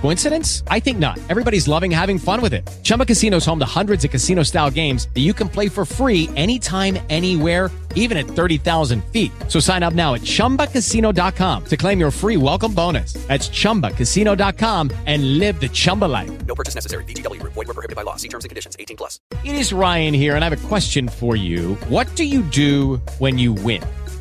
Coincidence? I think not. Everybody's loving having fun with it. Chumba Casino is home to hundreds of casino style games that you can play for free anytime, anywhere, even at 30,000 feet. So sign up now at chumbacasino.com to claim your free welcome bonus. That's chumbacasino.com and live the Chumba life. No purchase necessary. VGW Group. Void were prohibited by law. See terms and conditions. 18 plus. It is Ryan here, and I have a question for you. What do you do when you win?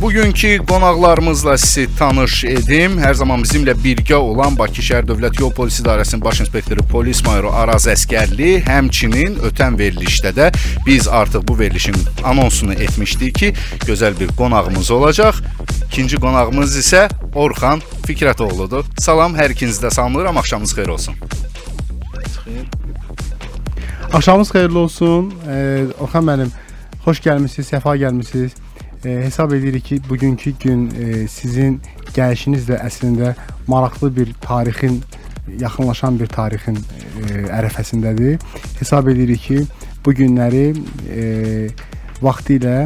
Bugünkü qonaqlarımızla sizi tanış edim. Hər zaman bizimlə birgə olan Bakı şəhər Dövlət Yol Polisi İdarəsinin baş inspektoru polis mayoru Araz Əskərli, həmçinin ötən verilişdə də biz artıq bu verilişin anonsunu etmişdik ki, gözəl bir qonağımız olacaq. İkinci qonağımız isə Orxan Fikrətoğludur. Salam, hər ikinizi də salamlayıram. Axşamınız xeyir olsun. Axşamınız xeyirli olsun. Ee, Orxan müəllim, xoş gəlmisiniz, səfa gəlmisiniz. Ee, hesab edirik ki, bugünkü gün e, sizin gəlişinizlə əslində maraqlı bir tarixin yaxınlaşan bir tarixin e, ərəfəsindədir. Hesab edirik ki, bu günləri e, vaxtı ilə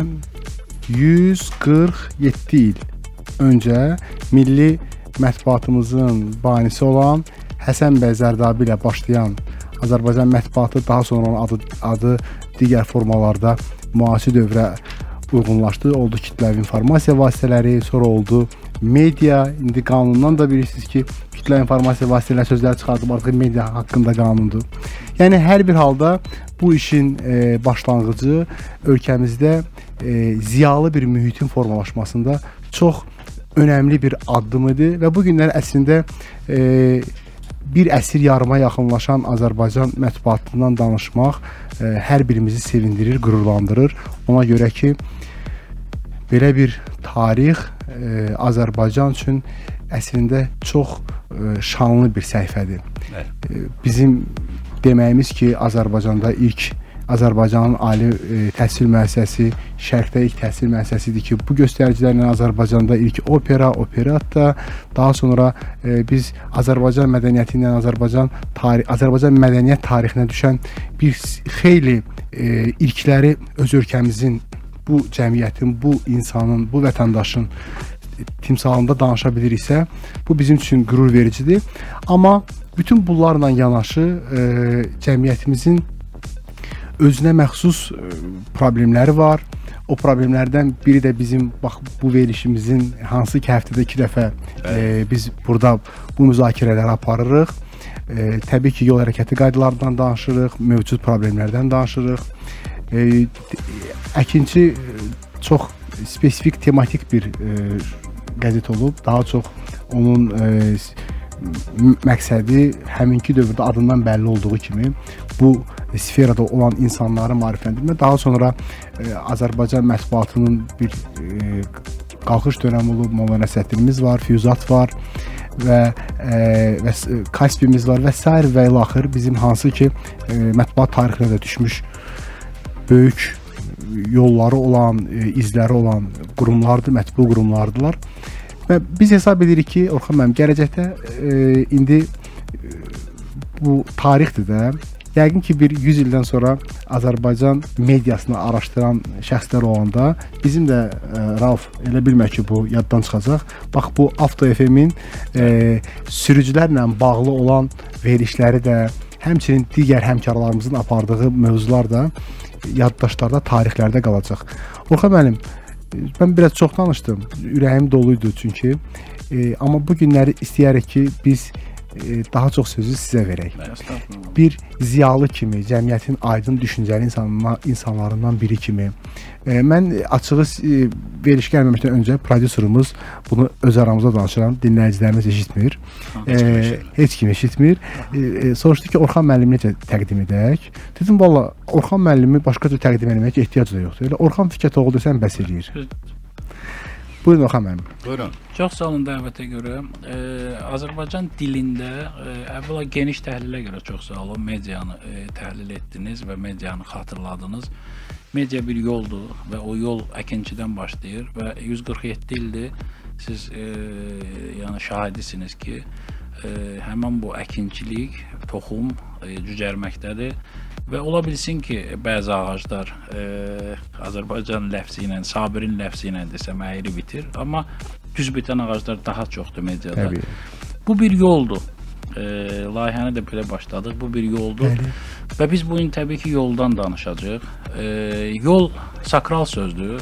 147 il öncə milli mətbuatımızın banisi olan Həsən bəy Zərdabi ilə başlayan Azərbaycan mətbuatı daha sonra onun adı, adı digər formalarda müasir dövrə uyğunlaşdı. Oldu kütləvi informasiya vasitələri, sonra oldu media. İndi qanundan da bilirsiniz ki, kütləvi informasiya vasitələri sözləri çıxardıb artıq media haqqında qanundur. Yəni hər bir halda bu işin e, başlanğıcı ölkəmizdə e, ziyalı bir mühitin formalaşmasında çox önəmli bir addım idi və bu günlər əslində e, bir əsr yarıma yaxınlaşan Azərbaycan mətbuatından danışmaq ə, hər birimizi sevindirir, qürurlandırır. Ona görə ki, belə bir tarix ə, Azərbaycan üçün əslində çox ə, şanlı bir səhifədir. Evet. Ə, Bizim deməyimiz ki, Azərbaycanda ilk Azərbaycanın ali e, təhsil müəssisəsi, Şərqdə ilk təhsil müəssisəsidir ki, bu göstəricilərlə Azərbaycanda ilk opera, operatta, daha sonra e, biz Azərbaycan mədəniyyəti ilə Azərbaycan tarix, Azərbaycan mədəniyyət tarixinə düşən bir xeyli e, ilkləri öz ölkəmizin bu cəmiyyətin, bu insanın, bu vətəndaşın timsalında danışa biliriksə, bu bizim üçün qürur vericidir. Amma bütün bunlarla yanaşı e, cəmiyyətimizin özünə məxsus e, problemləri var. O problemlərdən biri də bizim bax bu verilişimizin hansı ki həftədə 2 dəfə e, biz burada bu müzakirələri aparırıq. E, təbii ki, yol hərəkəti qaydalarından danışırıq, mövcud problemlərdən danışırıq. E, əkinci e, çox spesifik tematik bir e, qəzet olub. Daha çox onun e, məqsədi həminki dövrdə adından bəlli olduğu kimi bu sferada olan insanları maarifləndirmə, daha sonra e, Azərbaycan mətbuatının bir e, qalxış dönəmi olub, Molla Nəsrəddinimiz var, Füyuzat var və e, və Kaspimiz var və sair və ilaxır bizim hansı ki e, mətbuat tarixinə də düşmüş böyük yolları olan, e, izləri olan qurumlardır, mətbu qurumlardılar. Və biz hesab edirik ki, Orxan müəllim, gələcəkdə e, indi e, bu tarixdir də. Yəqin ki, bir 100 ildən sonra Azərbaycan mediasını araşdıran şəxslər olanda bizim də e, Rauf elə bilmə ki, bu yaddan çıxacaq. Bax bu Avto FM-in e, sürücülərlə bağlı olan verilişləri də, həmçinin digər həmkarlarımızın apardığı mövzular da yaddaşlarda, tarixlərdə qalacaq. Orxan müəllim, mən biraz çox danışdım. Ürəyim dolu idi çünki. E, amma bu günləri istəyərik ki, biz e, daha çox sözü sizə verək. Bir ziyalı kimi, cəmiyyətin aydın düşüncəli insanlarından, insanlarından biri kimi e, mən açığı e, veriş gəlməmişdən öncə prodüserimiz bunu öz aramızda danışıram, dinləyicilərimiz eşitmir. heç kim E, eşitmir. heç kim eşitmir. E, e, soruşdu ki, Orxan müəllimi necə təqdim edək? Dedim, valla Orxan müəllimi başqa cür təqdim etməyə ehtiyac da yoxdur. Elə Orxan Fikət oğlu desən bəs eləyir. Buyurun Orxan müəllim. Buyurun. Çox sağ olun dəvətə görə. E, Azərbaycan dilində e, əvvəla geniş təhlilə görə çox sağ olun. Medianı e, təhlil etdiniz və medianı xatırladınız. Media bir yoldur və o yol əkinçidən başlayır və 147 ildir siz e, yəni şahidisiniz ki, e, həmin bu əkinçilik, toxum cücərməkdədir və ola bilsin ki, bəzi ağaclar e, Azərbaycan ləfzi ilə, Sabirin ləfzi ilə desəm əyri bitir, amma düz bitən ağaclar daha çoxdur mediada. Təbii. Bu bir yoldur. E, layihəni də belə başladıq. Bu bir yoldur. Bəli. Və biz bu gün təbii ki, yoldan danışacağıq. E, yol sakral sözdür.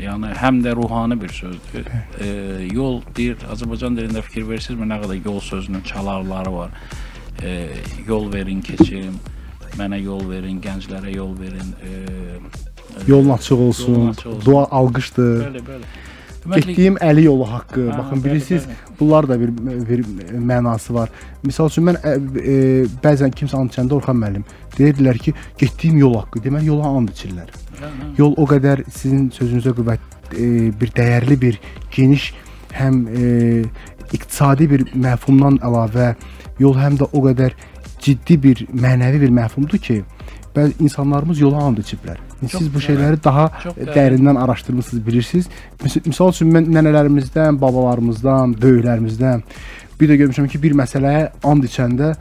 Yəni həm də ruhani bir sözdür. E, yol deyir Azərbaycan dilində fikir verirsinizmi nə qədər yol sözünün çalarları var. E, yol verin keçim, mənə yol verin, gənclərə yol verin. E, Yolun açıq olsun. Yolun açıq olsun. Dua alqışdır. Bəli, bəli. Getdiyim əli yolu haqqı. Hə, Baxın bilirsiniz, bunlar da bir bir mənası var. Məsəl üçün mən ə, e, bəzən kimsə and içəndə Orxan müəllim deyirdilər ki, getdiyim yol haqqı. Deməli yola and içirlər. hə, hə. Yol o qədər sizin sözünüzə qüvvət e, bir dəyərli bir geniş həm e, iqtisadi bir məfhumdan əlavə yol həm də o qədər ciddi bir mənəvi bir məfhumdur ki, bəzi insanlarımız yola and içiblər. Çox Siz bu dəyərli. şeyləri daha Çox dəyərli. dərindən araşdırmısınız, bilirsiniz. Misal üçün mən nənələrimizdən, babalarımızdan, böyüklərimizdən bir də görmüşəm ki, bir məsələyə and içəndə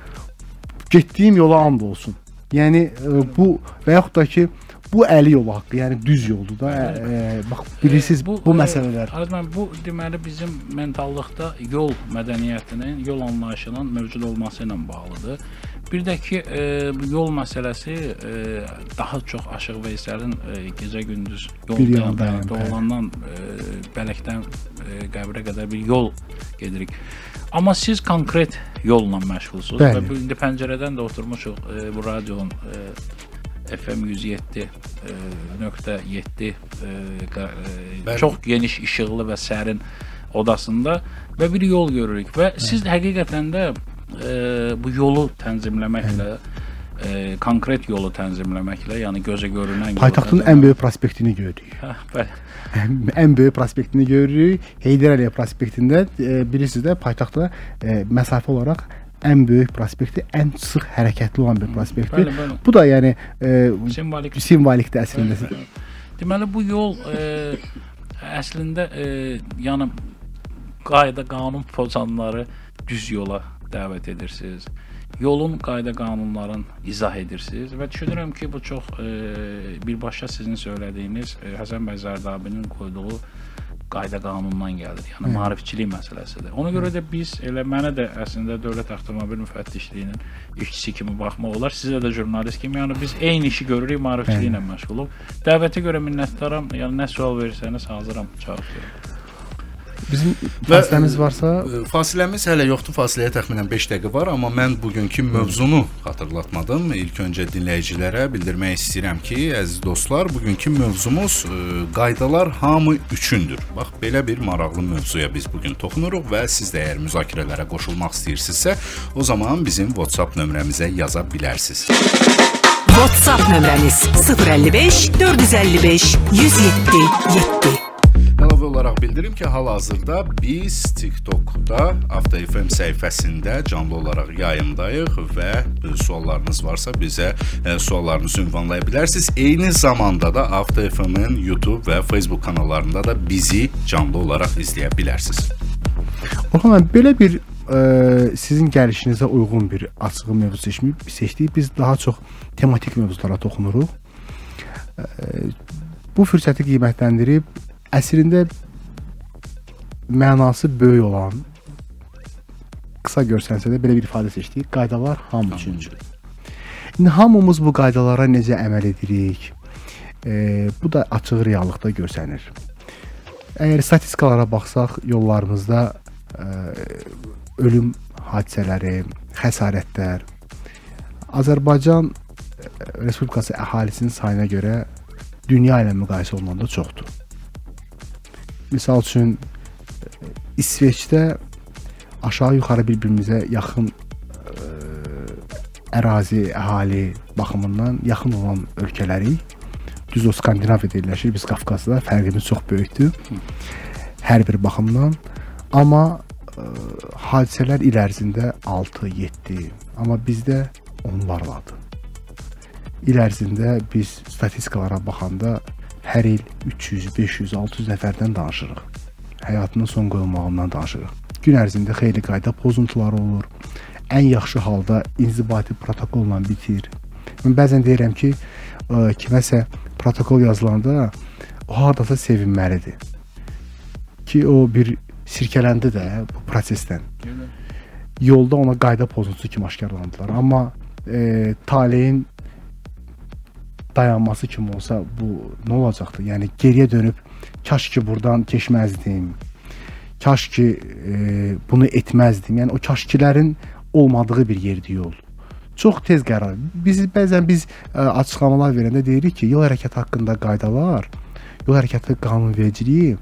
getdiyim yola and olsun. Yəni e, bu və yaxud da ki, bu əli yolu haqqı, yəni düz yoldur da. E, e, bax bilirsiniz bu, bu məsələlər. Arzman bu deməli bizim mentallıqda yol mədəniyyətinin, yol anlayışının mövcud olması ilə bağlıdır. Bir də ki, e, yol məsələsi e, daha çox Aşıq Veyselin e, gecə gündüz yol Bir dayan- yoldayam, bəli. doğulandan e, Bələkdən e, Qəbrə qədər bir yol gedirik. Amma siz konkret yolla məşğulsunuz Bəli. və bu indi pəncərədən də oturmuşuq e, bu radionun e, FM 107 e, nöqtə 7 e, qa- e, Bəli. çox geniş işıqlı və sərin odasında və bir yol görürük və siz həqiqətən də e, bu yolu tənzimləməklə e, konkret yolu tənzimləməklə, yəni gözə görünən Paytaxtın ən böyük prospektini görürük. Hə, bəli. ən böyük prospektini görürük. Heydər Əliyev prospektində e, bilirsiniz də paytaxtda e, məsafə olaraq ən böyük prospekti, ən sıx hərəkətli olan bir prospektdir. Bəli, bəli. Bu da yəni e, Simvolik simvolikdir əslində. Deməli bu yol e, əslində e, yəni qayda qanun pozanları düz yola dəvət edirsiniz. Yolun qayda qanunlarını izah edirsiniz və düşünürəm ki, bu çox e, birbaşa sizin söylədiyiniz e, Həsən bəy Zərdabinin qoyduğu qayda qanundan gəlir. Yəni maarifçilik məsələsidir. Ona görə də biz elə mənə də əslində dövlət avtomobil müfəttişliyinin işçisi kimi baxmaq olar. Sizə də jurnalist kimi, yəni biz eyni işi görürük, maarifçiliklə məşğuluq. Dəvətə görə minnətdaram. Yəni nə sual versəniz hazıram cavab verəm. Bizim fasiləmiz varsa E, Fasiləmiz hələ yoxdur. Fasiləyə təxminən 5 dəqiqə var, amma mən bugünkü mövzunu xatırlatmadım. İlk öncə dinləyicilərə bildirmək istəyirəm ki, əziz dostlar, bugünkü mövzumuz e, qaydalar hamı üçündür. Bax, belə bir maraqlı mövzuya biz bu gün toxunuruq və siz də əgər müzakirələrə qoşulmaq istəyirsinizsə, o zaman bizim WhatsApp nömrəmizə yaza bilərsiniz. WhatsApp nömrəmiz 055 455 107 7. Əlavə olaraq bildirim ki, hal-hazırda biz TikTokda Avto FM səhifəsində canlı olaraq yayımdayıq və e, suallarınız varsa bizə e, suallarınızı ünvanlaya bilərsiniz. Eyni zamanda da Avto FM-in YouTube və Facebook kanallarında da bizi canlı olaraq izləyə bilərsiniz. Orxan müəllim, belə bir ə, sizin gəlişinizə uyğun bir açığı mövzu seçmi seçdik. Biz daha çox tematik mövzulara toxunuruq. Ə, bu fürsəti qiymətləndirib əslində mənası böyük olan qısa görsənsə də belə bir ifadə seçdik. Qaydalar hamı üçündür. İndi hamımız bu qaydalara necə əməl edirik? E, bu da açıq reallıqda görsənir. Əgər statistikalara baxsaq, yollarımızda ə, ölüm hadisələri, xəsarətlər Azərbaycan e, Respublikası əhalisinin sayına görə dünya ilə müqayisə olunanda çoxdur. Misal üçün e, İsveçdə aşağı-yuxarı bir-birimizə yaxın ə, ərazi, əhali baxımından yaxın olan ölkələrik. Düz o Skandinaviyada yerləşir, biz Qafqazda fərqimiz çox böyükdür. Hər bir baxımdan. Amma ə, hadisələr il ərzində 6, 7, amma bizdə onlarladır. İl ərzində biz statistikalara baxanda hər il 300, 500, 600 nəfərdən danışırıq. Həyatının son qoyulmağından danışırıq. Gün ərzində xeyli qayda pozuntuları olur. Ən yaxşı halda inzibati protokolla bitir. Mən bəzən deyirəm ki, ə, kiməsə protokol yazılanda o hardasa sevinməlidir. Ki o bir sirkələndi də bu prosesdən. Yolda ona qayda pozuntusu kimi aşkarlandılar. Amma e, taleyin dayanması kimi olsa bu nə olacaqdı? Yəni geriyə dönüb kaş ki burdan keçməzdim. Kaş ki e, bunu etməzdim. Yəni o kaşkilərin olmadığı bir yerdir yol. Çox tez qərar. Biz bəzən biz ə, açıqlamalar verəndə deyirik ki, yol hərəkəti haqqında qaydalar, yol hərəkəti qanunvericiliyi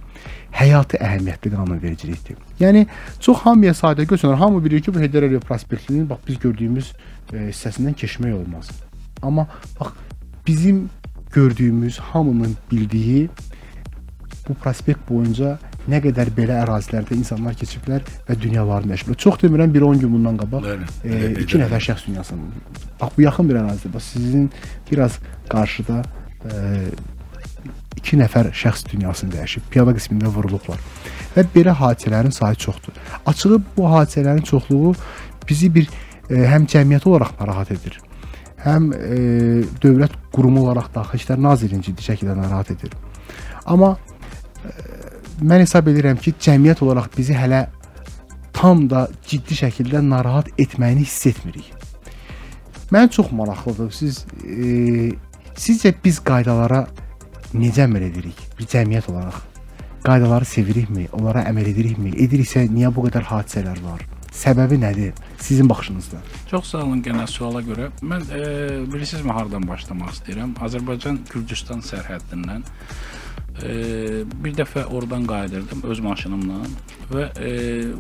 həyati əhəmiyyətli qanunvericilikdir. Yəni çox hamıya sadə götürülür. Hamı bilir ki, bu Heydər Əliyev prospektinin bax biz gördüyümüz e, hissəsindən keçmək olmaz. Amma bax bizim gördüyümüz, hamının bildiyi bu prospekt boyunca nə qədər belə ərazilərdə insanlar keçiblər və dünyalarını dəyişiblər. Çox demirəm, bir 10 gün bundan qabaq Bəli, e, nəfər şəxs dünyasını. Bax bu yaxın bir ərazidə. Bax sizin biraz qarşıda e, iki nəfər şəxs dünyasını dəyişib, piyada qismində vurulublar. Və belə hadisələrin sayı çoxdur. Açığı bu hadisələrin çoxluğu bizi bir e, həm cəmiyyət olaraq narahat edir. Həm e, dövlət qurumu olaraq Daxili İşlər Nazirliyini ciddi şəkildə narahat edir. Amma e, mən hesab edirəm ki, cəmiyyət olaraq bizi hələ tam da ciddi şəkildə narahat etməyini hiss etmirik. Mən çox maraqlıdır. Siz e, sizcə biz qaydalara necə əməl edirik? Bir cəmiyyət olaraq qaydaları sevirikmi? Onlara əməl edirikmi? Ediriksə niyə bu qədər hadisələr var? Səbəbi nədir? Sizin baxışınızda. Çox sağ olun genel suala görə. Mən e, bilirsinizmi hardan başlamaq istəyirəm? Azərbaycan Gürcüstan sərhəddindən e, bir dəfə oradan qayıdırdım öz maşınımla və e,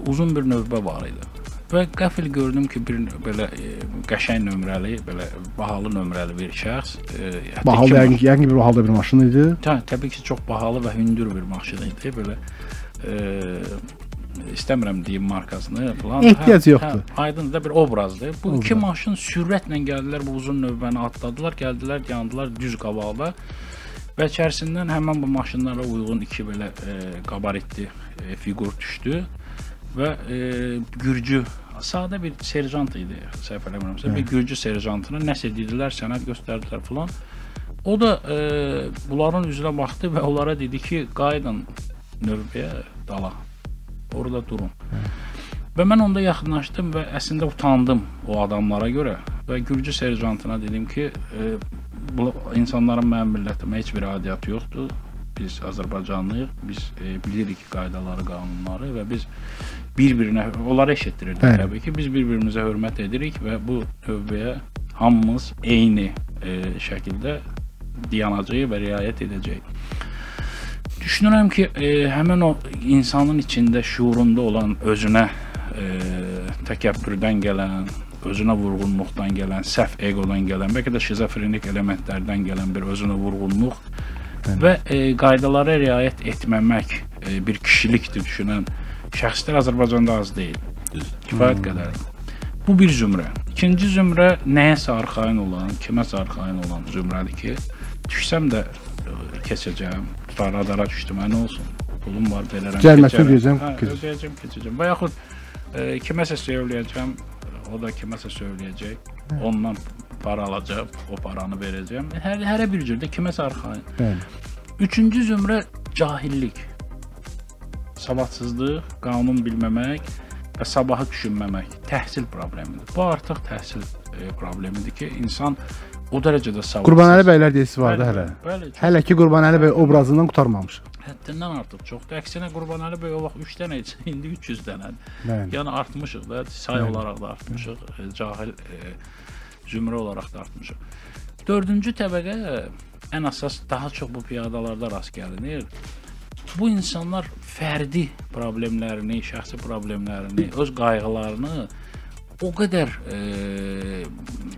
uzun bir növbə var idi. Və qəfil gördüm ki, bir belə e, qəşəng nömrəli, belə bahalı nömrəli bir şəxs, e, Bahalı yəqin, yəqin ki, bir halda bir maşın idi. Tə, təbii ki, çox bahalı və hündür bir maşın idi. Belə e, istəmirəm deyim markasını falan. Ehtiyac yoxdur. Hə, aydın da bir obrazdır. Bu iki Obraz. maşın sürətlə gəldilər, bu uzun növbəni atladılar, gəldilər, yandılar düz qabaqda. Və içərisindən həmin bu maşınlara uyğun iki belə e, qabaritli e, fiqur düşdü və e, Gürcü sadə bir serjant idi, səhv eləmirəmsə, bir Gürcü serjantına nəsə dedilər, sənəd göstərdilər falan. O da e, bunların üzünə baxdı və onlara dedi ki, qayıdın növbəyə dala. Orada durun. Və mən onda yaxınlaşdım və əslində utandım o adamlara görə və Gürcü serjantına dedim ki, e, bu insanların mənim millətimə heç bir adiyyatı yoxdur. Biz Azərbaycanlıyıq, biz e, bilirik qaydaları, qanunları və biz bir-birinə onları eşitdirirdik Bəli. təbii ki, biz bir-birimizə hörmət edirik və bu növbəyə hamımız eyni e, şəkildə dayanacağıq və riayət edəcəyik. Düşünürəm ki, e, həmin o insanın içində şuurunda olan özünə e, təkəbbürdən gələn, özünə vurğunluqdan gələn, səhv egodan gələn, bəlkə də şizofrenik elementlərdən gələn bir özünə vurğunluq və e, qaydalara riayət etməmək e, bir kişilikdir düşünən şəxslər Azərbaycanda az deyil. Kifayət qədər. Bu bir zümrə. İkinci zümrə nəyəsə arxayın olan, kiməsə arxayın olan zümrədir ki, düşsəm də e, keçəcəm, tutar radara düşdüm, nə olsun? Pulum var, verərəm. Cəriməsini ödəyəcəm, Hə, keçəcəm. ödəyəcəm, keçəcəm. Və yaxud e, kiməsə söyləyəcəm, o da kiməsə söyləyəcək. Ondan para alacaq, o paranı verəcəm. Hər hərə bir cürdə kiməsə arxayın. Bəli. Üçüncü zümrə cahillik. Savadsızlıq, qanun bilməmək və sabahı düşünməmək təhsil problemidir. Bu artıq təhsil e, problemidir ki, insan o dərəcədə savadsız. Qurbanəli bəylər deyəsi vardı Bəli, hələ. Bəli, Hələ ki Qurbanəli bəy obrazından qurtarmamış. həddindən artıq çoxdur. Əksinə Qurbanəli bəy o vaxt 3 dənə idi, indi 300 dənədir. Bəli. Yəni artmışıq da, say olaraq da artmışıq, e, cahil e, zümrə olaraq da artmışıq. Dördüncü təbəqə ən əsas daha çox bu piyadalarda rast gəlinir. Bu insanlar fərdi problemlərini, şəxsi problemlərini, öz qayğılarını o qədər e,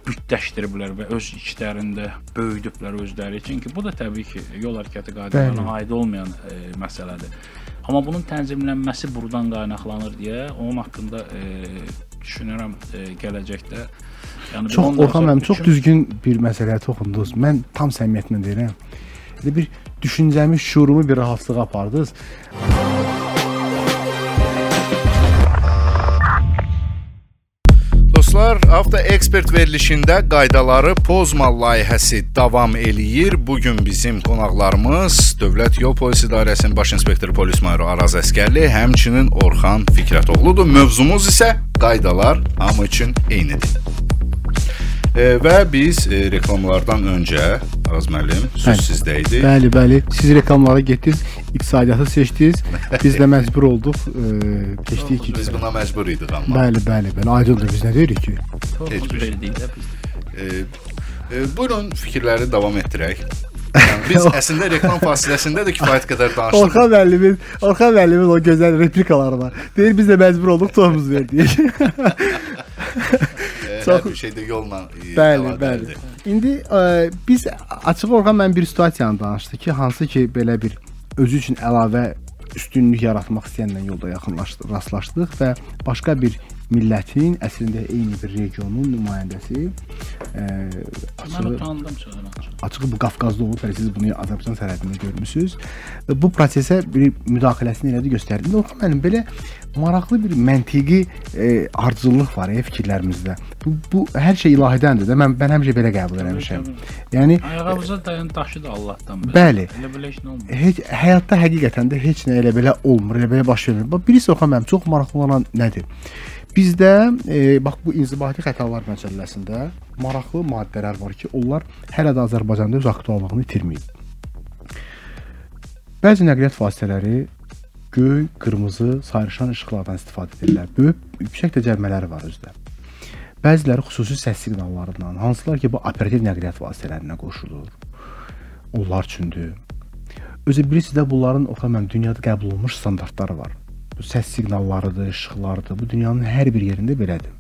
bütləşdiriblər və öz içlərində böyüdüblər özləri üçün ki, bu da təbii ki, yol hərəkəti qaydalarına aid olmayan e, məsələdir. Amma bunun tənzimlənməsi burdan qaynaqlanır deyə onun haqqında e, düşünürəm e, gələcəkdə yəni Çox 10 Orxan müəllim çox üçün- düzgün bir məsələyə toxundunuz. Mən tam səmimiyyətlə deyirəm. Elə bir düşüncəmi, şuurumu bir rahatlığa apardınız. Dostlar, Avto Ekspert verilişində qaydaları pozma layihəsi davam eləyir. Bu gün bizim qonaqlarımız Dövlət Yol Polisi İdarəsinin baş inspektoru polis mayoru Araz Əskərli, həmçinin Orxan Fikrətoğludur. Mövzumuz isə qaydalar hamı üçün eynidir. E, və biz e, reklamlardan öncə Araz müəllim söz Bəli. sizdə idi. Bəli, bəli. Siz reklamlara getdiniz, iqtisadiyyatı seçdiniz. Biz də məcbur olduq, e, keçdik Biz ki. buna məcbur idik amma. Bəli, bəli, bəli. Aydındır biz nə deyirik ki? Biz. E, e, buyurun fikirləri davam etdirək. Yəni biz əslində reklam fasiləsində də kifayət qədər danışdıq. Orxan müəllimin, Orxan müəllimin o gözəl replikaları var. Deyir biz də məcbur olduq, toxumuz verdik. E, çox- bir şeydə yolla e, Bəli, əlaqəlidir. İndi ə, biz açıq Orxan mən bir situasiyanı danışdı ki, hansı ki belə bir özü üçün əlavə üstünlük yaratmaq istəyənlə yolda yaxınlaşdıq, rastlaşdıq və başqa bir millətin, əslində eyni bir regionun nümayəndəsi ə, Mən açığı, açıq. açığı bu Qafqazda olub, və siz bunu Azərbaycan sərhədində görmüsüz. Və bu prosesə bir müdaxiləsini elədi, göstərdi. Orxan müəllim belə maraqlı bir məntiqi e, ardıcıllıq var ya fikirlərimizdə. Bu, bu hər şey ilahidəndir də. Mən mən həmişə belə qəbul etmişəm. Yəni Ayağımıza dayan daşı da Allahdan belə. Bəli. Elə belə heç nə olmur. heç həyatda həqiqətən də heç nə elə belə olmur, elə belə baş vermir. Bax birisi Orxan müəllim çox maraqlı olan nədir? Bizdə e, bax bu inzibati xətalar məsələsində maraqlı maddələr var ki, onlar hələ də Azərbaycanda öz aktuallığını itirməyib. Bəzi nəqliyyat vasitələri göy, qırmızı, sayrışan işıqlardan istifadə edirlər. Böyük yüksək də cərimələri var özdə. Bəziləri xüsusi səs siqnallarından, hansılar ki, bu operativ nəqliyyat vasitələrinə qoşulur. Onlar üçündür. Özü birisi də bunların oxumam dünyada qəbul olunmuş standartları var. Bu səs siqnallarıdır, işıqlardır. Bu dünyanın hər bir yerində belədir.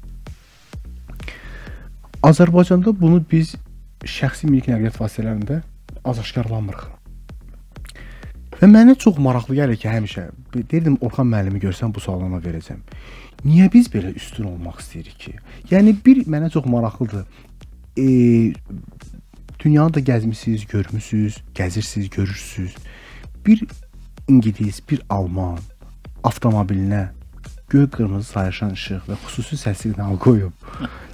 Azərbaycanda bunu biz şəxsi mülki nəqliyyat vasitələrində az aşkarlamırıq. Və mənə çox maraqlı gəlir ki, həmişə deyirdim Orxan müəllimi görsəm bu sualına verəcəm. Niyə biz belə üstün olmaq istəyirik ki? Yəni bir mənə çox maraqlıdır. E, dünyanı da gəzmisiniz, görmüsüz, gəzirsiniz, görürsüz. Bir ingilis, bir alman avtomobilinə göy qırmızı sayışan işıq və xüsusi səs siqnalı qoyub.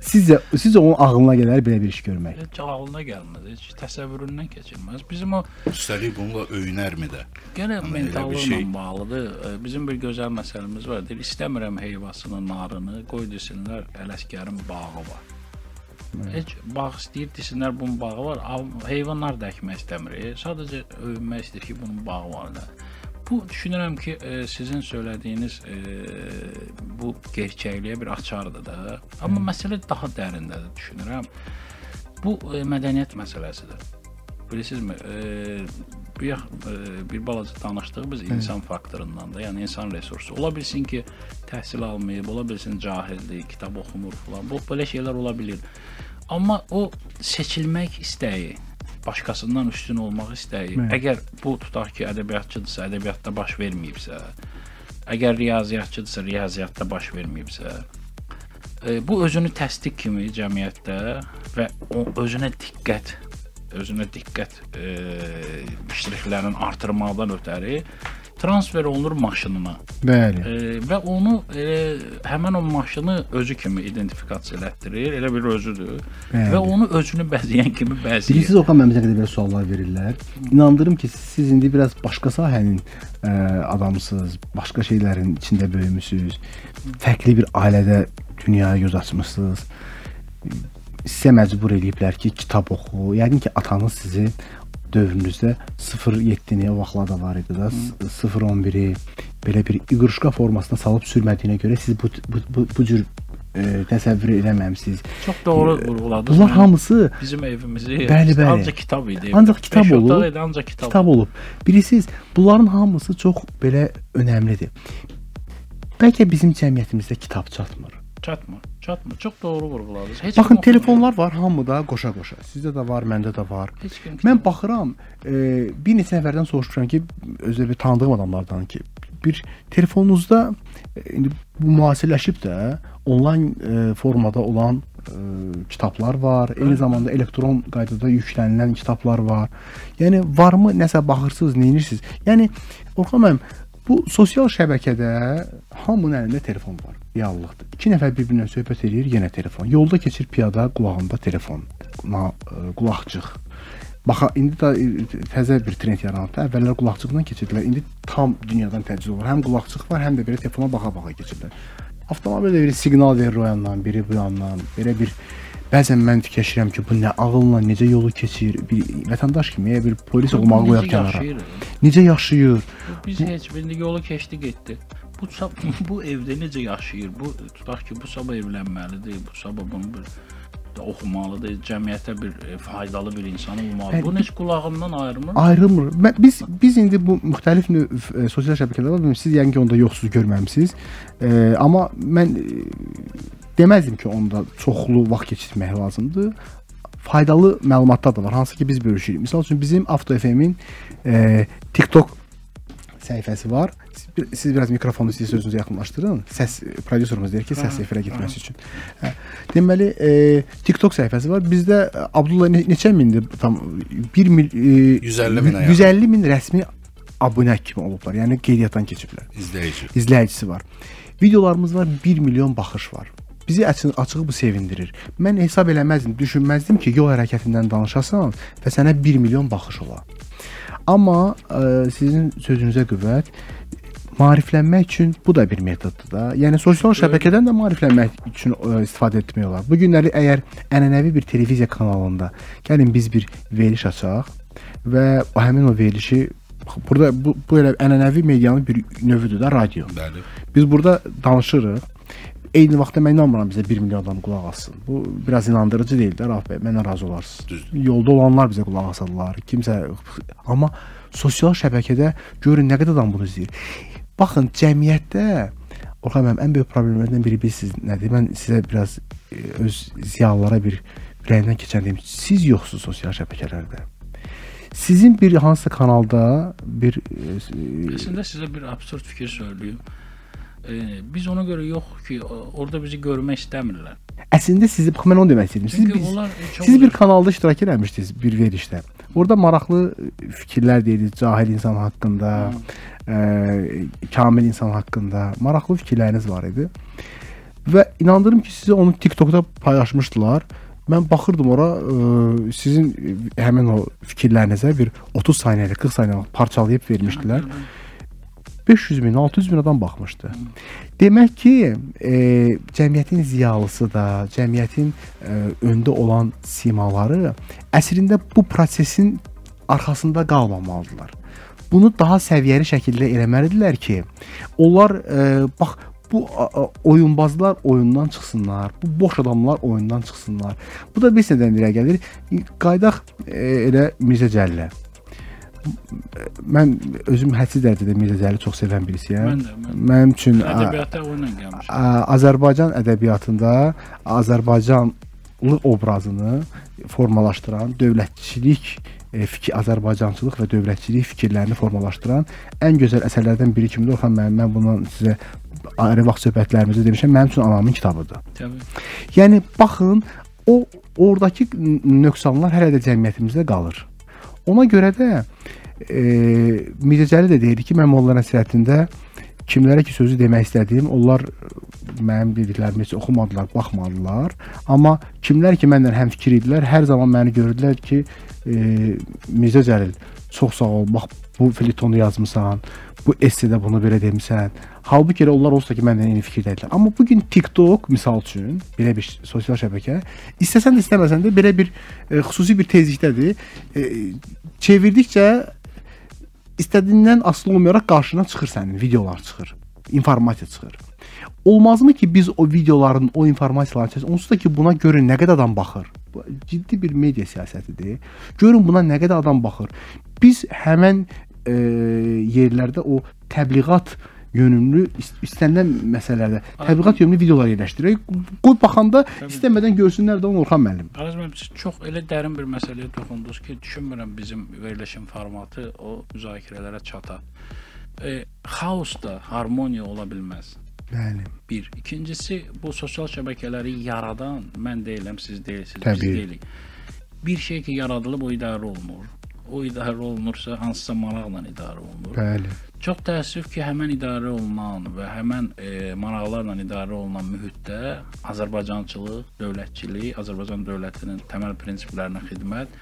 Sizcə sizcə onun ağlına gələr belə bir iş görmək? Heç ağlına gəlməz, heç təsəvvüründən keçirməz. Bizim o Üstəlik bununla öyünərmi də? Bir mentallıqla şey- bağlıdır. Bizim bir gözəl məsələmiz var. Deyir, istəmirəm heyvasının narını, qoy desinlər Ələsgərin bağı var. Heç bağ istəyir desinlər bunun bağı var. Heyvanlar da əkmək istəmir. E, Sadəcə övünmək istəyir ki, bunun bağı var da. Bu düşünürəm ki, e, sizin söylədiyiniz e, bu gerçəkliyə bir açardır da. Amma məsələ daha dərindədir düşünürəm. Bu e, mədəniyyət məsələsidir. Bilirsinizmi? E, bir e, bir balaca danışdıq biz insan faktorundan da, yəni insan resursu. Ola bilsin ki, təhsil almayıb, ola bilsin cahildir, kitab oxumur falan. Bu belə şeylər ola bilər. Amma o seçilmək istəyi, başqasından üstün olmaq istəyi, Bəli. əgər bu tutaq ki, ədəbiyyatçıdırsa, ədəbiyyatda baş verməyibsə, əgər riyaziyyatçıdırsa, riyaziyyatda baş verməyibsə, e, bu özünü təsdiq kimi cəmiyyətdə və o özünə diqqət, özünə diqqət e, ştrixlərin artırmaqdan ötəri transfer olunur maşınına Bəli. e, və onu e, həmin o maşını özü kimi identifikasiya elətdirir, elə bir özüdür Bəli. və onu özünü bəzəyən kimi bəzəyir. Bilirsiniz Oxan müəllimə qədər belə suallar verirlər. İnandırım ki, siz indi biraz başqa sahənin ə, adamısınız, başqa şeylərin içində böyümüsüz. Fərqli bir ailədə dünyaya göz açmısınız. Sizə məcbur eləyiblər ki, kitab oxu. Yəqin ki, atanız sizi dövrünüzdə 07-ni o vaxtlar da var idi da 011-i belə bir iqruşka formasına salıb sürmədiyinə görə siz bu bu bu, bu cür e, təsəvvür eləməmisiniz. Çox doğru vurğuladınız. Bunlar Mən- hamısı bizim evimizi Bəli, bəli. ancaq kitab idi. Ancaq kitab olub. idi, ancaq kitab. kitab olub. Bilirsiniz, bunların hamısı çox belə önəmlidir. Bəlkə bizim cəmiyyətimizdə kitab çatmır. Çatmır. Çatmır. Çox doğru vurğuladınız. Heç Baxın, telefonlar var hamıda qoşa-qoşa. Sizdə də var, məndə də var. Mən baxıram, e, bir neçə nəfərdən soruşmuşam ki, bir tanıdığım adamlardan ki, bir telefonunuzda e, indi bu müasirləşib də onlayn e, formada olan e, kitablar var. Eyni zamanda elektron qaydada yüklənilən kitablar var. Yəni varmı nəsə baxırsınız, neyinirsiniz? Yəni Orxan müəllim, bu sosial şəbəkədə hamının əlində telefon var. Reallıqdır. İki nəfər bir-birinə söhbət edir, yenə telefon. Yolda keçir piyada, qulağında telefon, e, qulaqcıq. Baxa indi də e, təzə bir trend yaranıb. Əvvəllər qulaqcıqla keçirdilər. İndi tam dünyadan təcrübə olur. Həm qulaqcıq var, həm də belə telefona baxa-baxa keçirlər. Avtomobildə bir siqnal verir o yandan, biri bu yandan. Belə bir bəzən mən fikirləşirəm ki, bu nə ağılla necə yolu keçir? Bir vətəndaş kimi bir polis olmağı qoyar kənara. Necə yaşayır? Biz heç bir yolu keçdi getdi. Bu bu evdə necə yaşayır? Bu tutaq ki, bu sabah evlənməlidir, bu sabah bunu bir oxumalıdır, cəmiyyətə bir e, faydalı bir insan olmalıdır. Bunu heç qulağından ayırmır. ayrılmır. Mən, biz biz indi bu müxtəlif növ e, sosial şəbəkələr var. Bilmirəm, Siz yəqin ki onda yoxsuz görməmisiniz. E, amma mən e, deməzdim ki, onda çoxlu vaxt keçirmək lazımdır. Faydalı məlumatlar da var, hansı ki biz bölüşürük. Məsəl üçün bizim Avto FM-in e, TikTok səhifəsi var. Siz, bir- siz biraz mikrofonu siz sözünüzə yaxınlaşdırın. Səs prodüserimiz deyir ki, səs efirə getməsi üçün. Hə. Deməli, e, TikTok səhifəsi var. Bizdə e, Abdullah ne, neçə mindir tam 1 mil e, 150 min ayağı. 150 min rəsmi abunə kimi olublar. Yəni qeydiyyatdan keçiblər. İzləyici. İzləyicisi var. Videolarımız var, 1 milyon baxış var. Bizi açıq, açığı bu sevindirir. Mən hesab eləməzdim, düşünməzdim ki, yol hərəkətindən danışasan və sənə 1 milyon baxış ola. Amma ə, sizin sözünüzə qüvvət maariflənmək üçün bu da bir metoddur da. Yəni sosial şəbəkədən də maariflənmək üçün ə, istifadə etmək olar. Bu günləri əgər ənənəvi bir televiziya kanalında gəlin biz bir veriliş açaq və o həmin o verilişi burada bu, bu elə ənənəvi medianın bir növüdür də radio. Bəli. Biz burada danışırıq. Eyni vaxtda mən inanmıram bizə 1 milyon adam qulaq assın. Bu biraz inandırıcı deyil də Rauf bəy. Məndən razı olarsınız. Düzdür. Yolda olanlar bizə qulaq asarlar. Kimsə amma sosial şəbəkədə görün nə qədər adam bunu izləyir. Baxın, cəmiyyətdə Orxan müəllim ən böyük problemlərdən biri bilirsiniz nədir? Mən sizə biraz e, öz ziyalılara bir ürəyindən keçən deyim. Siz yoxsuz sosial şəbəkələrdə. Sizin bir hansısa kanalda bir e, Əslində sizə bir absurd fikir söyləyim. E, biz ona görə yox ki, orada bizi görmək istəmirlər. Əslində sizi bax mən onu demək istədim. Siz biz, e, siz bir kanalda iştirak etmişdiniz bir verilişdə. Orada maraqlı fikirlər deyirdiniz cahil insan haqqında, ə, kamil insan haqqında maraqlı fikirləriniz var idi. Və inandırım ki, sizi onu TikTokda paylaşmışdılar. Mən baxırdım ora ə, sizin həmin o fikirlərinizə bir 30 saniyəlik, 40 saniyəlik parçalayıb vermişdilər. 500 min, 600 min adam baxmışdı. Demək ki, e, cəmiyyətin ziyalısı da, cəmiyyətin e, öndə olan simaları əslində bu prosesin arxasında qalmamalıdılar. Bunu daha səviyyəli şəkildə eləməlidirlər ki, onlar e, bax bu oyunbazlar oyundan çıxsınlar, bu boş adamlar oyundan çıxsınlar. Bu da bir nədən irə gəlir. Qaydaq e, elə Mirzə Cəllə. Mən özüm hədsiz dərəcədə Mirzə Cəlli çox sevən birisiyəm. Mən də, mən- Mənim üçün Ədəbiyyata oyunla gəlmişəm. Azərbaycan ədəbiyyatında Azərbaycanlı obrazını formalaşdıran, dövlətçilik e, fikir Azərbaycançılıq və dövlətçilik fikirlərini formalaşdıran ən gözəl əsərlərdən biri kimidir. Orxan müəllim, mən bunu sizə ayrı vaxt söhbətlərimizdə demişəm. Mənim üçün anamın kitabıdır. Təbii. Yəni baxın, o oradakı nöqsanlar hələ də cəmiyyətimizdə qalır. Ona görə də e, Mirzə Cəlil də deyirdi ki, mən Molla Nəsrəddində kimlərə ki sözü demək istədiyim, onlar mənim dediklərimi heç oxumadılar, baxmadılar. Amma kimlər ki mənlə həmfikir idilər, hər zaman məni görürdülər ki, e, Mirzə Cəlil çox sağ ol. Bax bu filietonu yazmısan. Bu essedə bunu belə demisən. Halbuki elə onlar olsa ki, məndən eyni fikirdədirlər. Amma bu gün TikTok misal üçün belə bir sosial şəbəkə istəsən də istəməsən də belə bir e, xüsusi bir tezlikdədir. E, çevirdikcə istədiyindən asılı olmayaraq qarşına çıxır sənin videolar çıxır, informasiya çıxır. Olmazmı ki biz o videoların, o informasiyaların içərisində onsuz da ki buna görün nə qədər adam baxır. Bu ciddi bir media siyasətidir. Görün buna nə qədər adam baxır. Biz həmən e, yerlərdə o təbliğat yönümlü ist- istənilən məsələlərdə təbliğat yönümlü videolar yerləşdirək. Qoy baxanda istəmədən görsünlər də onu Orxan müəllim. Araz müəllim, siz çox elə dərin bir məsələyə toxundunuz ki, düşünmürəm bizim verilişin formatı o müzakirələrə çata. E, xaos da harmoniya ola bilməz. Bəli. Bir. İkincisi bu sosial şəbəkələri yaradan mən deyiləm, siz deyilsiniz, Təbii. biz deyilik. Bir şey ki yaradılıb o idarə olunur. O idarə olunursa hansısa maraqla idarə olunur. Bəli. Çox təəssüf ki, həmin idarə olunan və həmən e, maraqlarla idarə olunan mühitdə Azərbaycançılıq, dövlətçilik, Azərbaycan dövlətinin təməl prinsiplərinə xidmət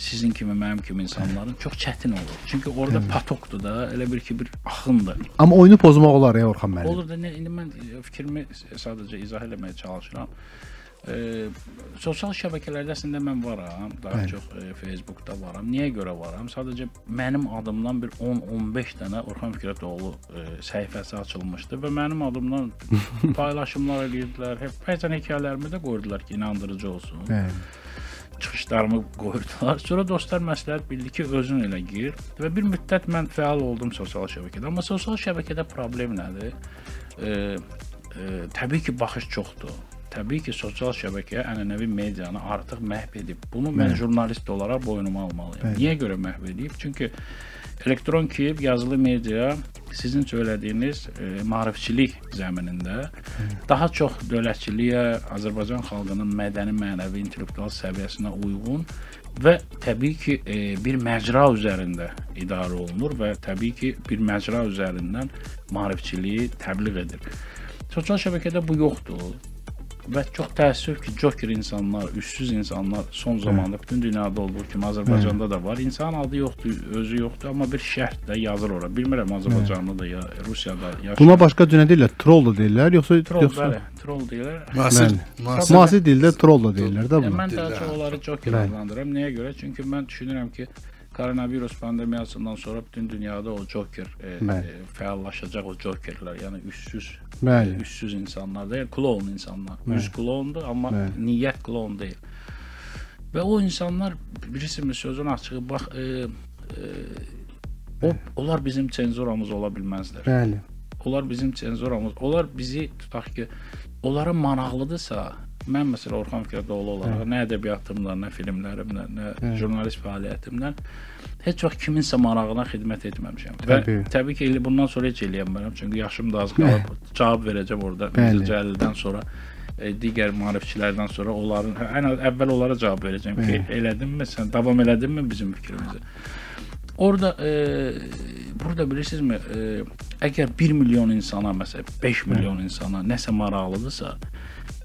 sizin kimi, mənim kimi insanların çox çətin olur. Çünki orada patokdur da, elə bir ki, bir axındır. Amma oyunu pozmaq olar ya Orxan müəllim. Olur da nə, indi mən e, fikrimi sadəcə izah eləməyə çalışıram. E, sosial şəbəkələrdə əslində mən varam, daha Bəli. çox e, Facebookda varam. Niyə görə varam? Sadəcə mənim adımdan bir 10-15 dənə Orxan Fikrətoğlu e, səhifəsi açılmışdı və mənim adımdan paylaşımlar eləyirdilər. Hep bəzən hekayələrimi də qoydular ki, inandırıcı olsun Bəli. çıxışlarımı qoydular. Sonra dostlar məsləhət bildi ki, özün elə gir və bir müddət mən fəal oldum sosial şəbəkədə. Amma sosial şəbəkədə problem nədir? E, e, təbii ki, baxış çoxdur. Təbii ki, sosial şəbəkə ənənəvi medianı artıq məhv edib. Bunu mən jurnalist olaraq boynuma almalıyam. Niyə görə məhv edib? Çünki elektron ki, yazılı media sizin söylədiyiniz e, maarifçilik zəminində daha çox dövlətçiliyə, Azərbaycan xalqının mədəni, mənəvi, intellektual səviyyəsinə uyğun və təbii ki, e, bir məcra üzərində idarə olunur və təbii ki, bir məcra üzərindən maarifçiliyi təbliğ edir. Sosial şəbəkədə bu yoxdur. Və çox təəssüf ki, Joker insanlar, üssüz insanlar son zamanda bütün dünyada olduğu kimi Azərbaycanda da var. İnsan adı yoxdur, özü yoxdur, amma bir şərh də yazır ora. Bilmirəm Azərbaycanda da ya Rusiyada ya Buna başqa nə deyirlər? Troll da deyirlər, yoxsa troll, yoxsa bəli, troll deyirlər. Müasir, müasir Müasir dildə troll da deyirlər də bunu. mən daha çox onları Joker adlandırıram. Nəyə görə? Çünki mən düşünürəm ki, koronavirus pandemiyasından sonra bütün dünyada o Joker e, Bəli. e, fəallaşacaq o Jokerlər, yəni üssüz Bəli. e, üssüz insanlar deyil, klon insanlar. Üz klondur, amma Bəli. niyyət klon deyil. Və o insanlar bilirsiniz sözün açığı bax e, e, o onlar bizim senzoramız ola bilməzlər. Bəli. Onlar bizim senzoramız. Onlar bizi tutaq ki, onlara maraqlıdırsa, mən məsələn Orxan Fikrətoğlu olaraq nə ədəbiyyatımla, nə filmlərimlə, nə jurnalist fəaliyyətimlə heç vaxt kiminsə marağına xidmət etməmişəm. Və Təbii. təbii ki, elə bundan sonra heç eləyə bilmərəm, çünki yaşım da az qalıb. Cavab verəcəm orada. Mirzə Cəlildən sonra e, digər maarifçilərdən sonra onların ən az əvvəl onlara cavab verəcəm ki, elədinmi sən davam elədinmi bizim fikrimizi? Orada e, burada bilirsinizmi, e, əgər 1 milyon insana, məsələn 5 milyon insana nəsə maraqlıdırsa,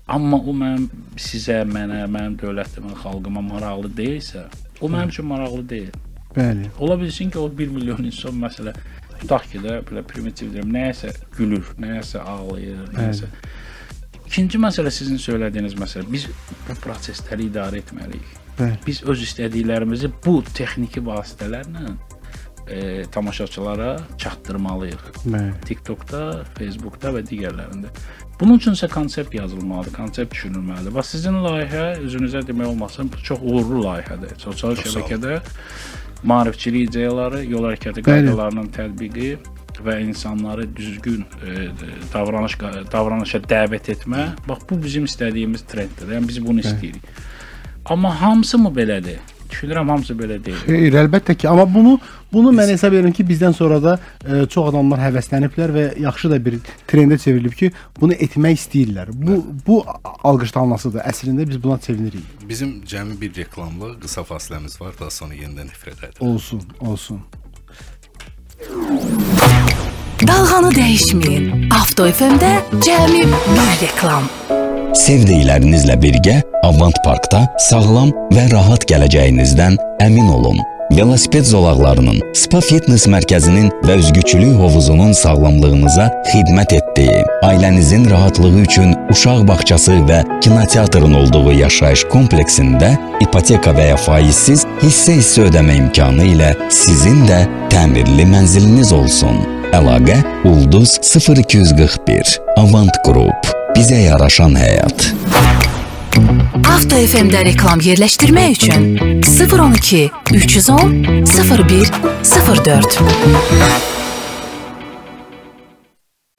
amma o mənim sizə, mənə, mənim dövlətimə, xalqıma maraqlı deyilsə, o mənim üçün maraqlı deyil. Bəli. Ola bilsin ki, o 1 milyon insan məsələ tutaq ki də belə primitiv deyim, nəyəsə gülür, nəyəsə ağlayır, nəyəsə. İkinci məsələ sizin söylədiyiniz məsələ, biz bu prosesləri idarə etməliyik. Bəli. Biz öz istədiklərimizi bu texniki vasitələrlə e, tamaşaçılara çatdırmalıyıq. Bəli. TikTokda, Facebookda və digərlərində. Bunun üçün isə konsept yazılmalıdır, konsept düşünülməlidir. Bax sizin layihə özünüzə demək olmasın, çox uğurlu layihədir. Sosial Çox sağ şəbəkədə maarifçilik ideyaları, yol hərəkəti qaydalarının tətbiqi və insanları düzgün e, davranış davranışa dəvət etmə. Bax bu bizim istədiyimiz trenddir. Yəni biz bunu istəyirik. Amma hamısı mı belədir? Düşünürəm hamısı belə deyil. Xeyr, əlbəttə ki, amma bunu bunu mən hesab edirəm ki, bizdən sonra da e, çox adamlar həvəsləniblər və yaxşı da bir trendə çevrilib ki, bunu etmək istəyirlər. Bu bu alqışlanmasıdır. Əslində biz buna sevinirik. Bizim cəmi bir reklamlı qısa fasiləmiz var, daha sonra yenidən efirə qayıdırıq. Olsun, olsun. Dalğanı dəyişməyin. Avto FM-də cəmi bir reklam. Sevdiklərinizlə birgə Avant Parkda sağlam və rahat gələcəyinizdən əmin olun. velosiped zolaqlarının, spa fitness mərkəzinin və üzgüçülük hovuzunun sağlamlığınıza xidmət etdiyi, ailənizin rahatlığı üçün uşaq bağçası və kinoteatrın olduğu yaşayış kompleksində ipoteka və ya faizsiz hissə-hissə ödəmə imkanı ilə sizin də təmirli mənziliniz olsun. Əlaqə Ulduz 0241 Avant Group. Bizə yaraşan həyat. Avto FM-də reklam yerləşdirmək üçün 012 310 01 04.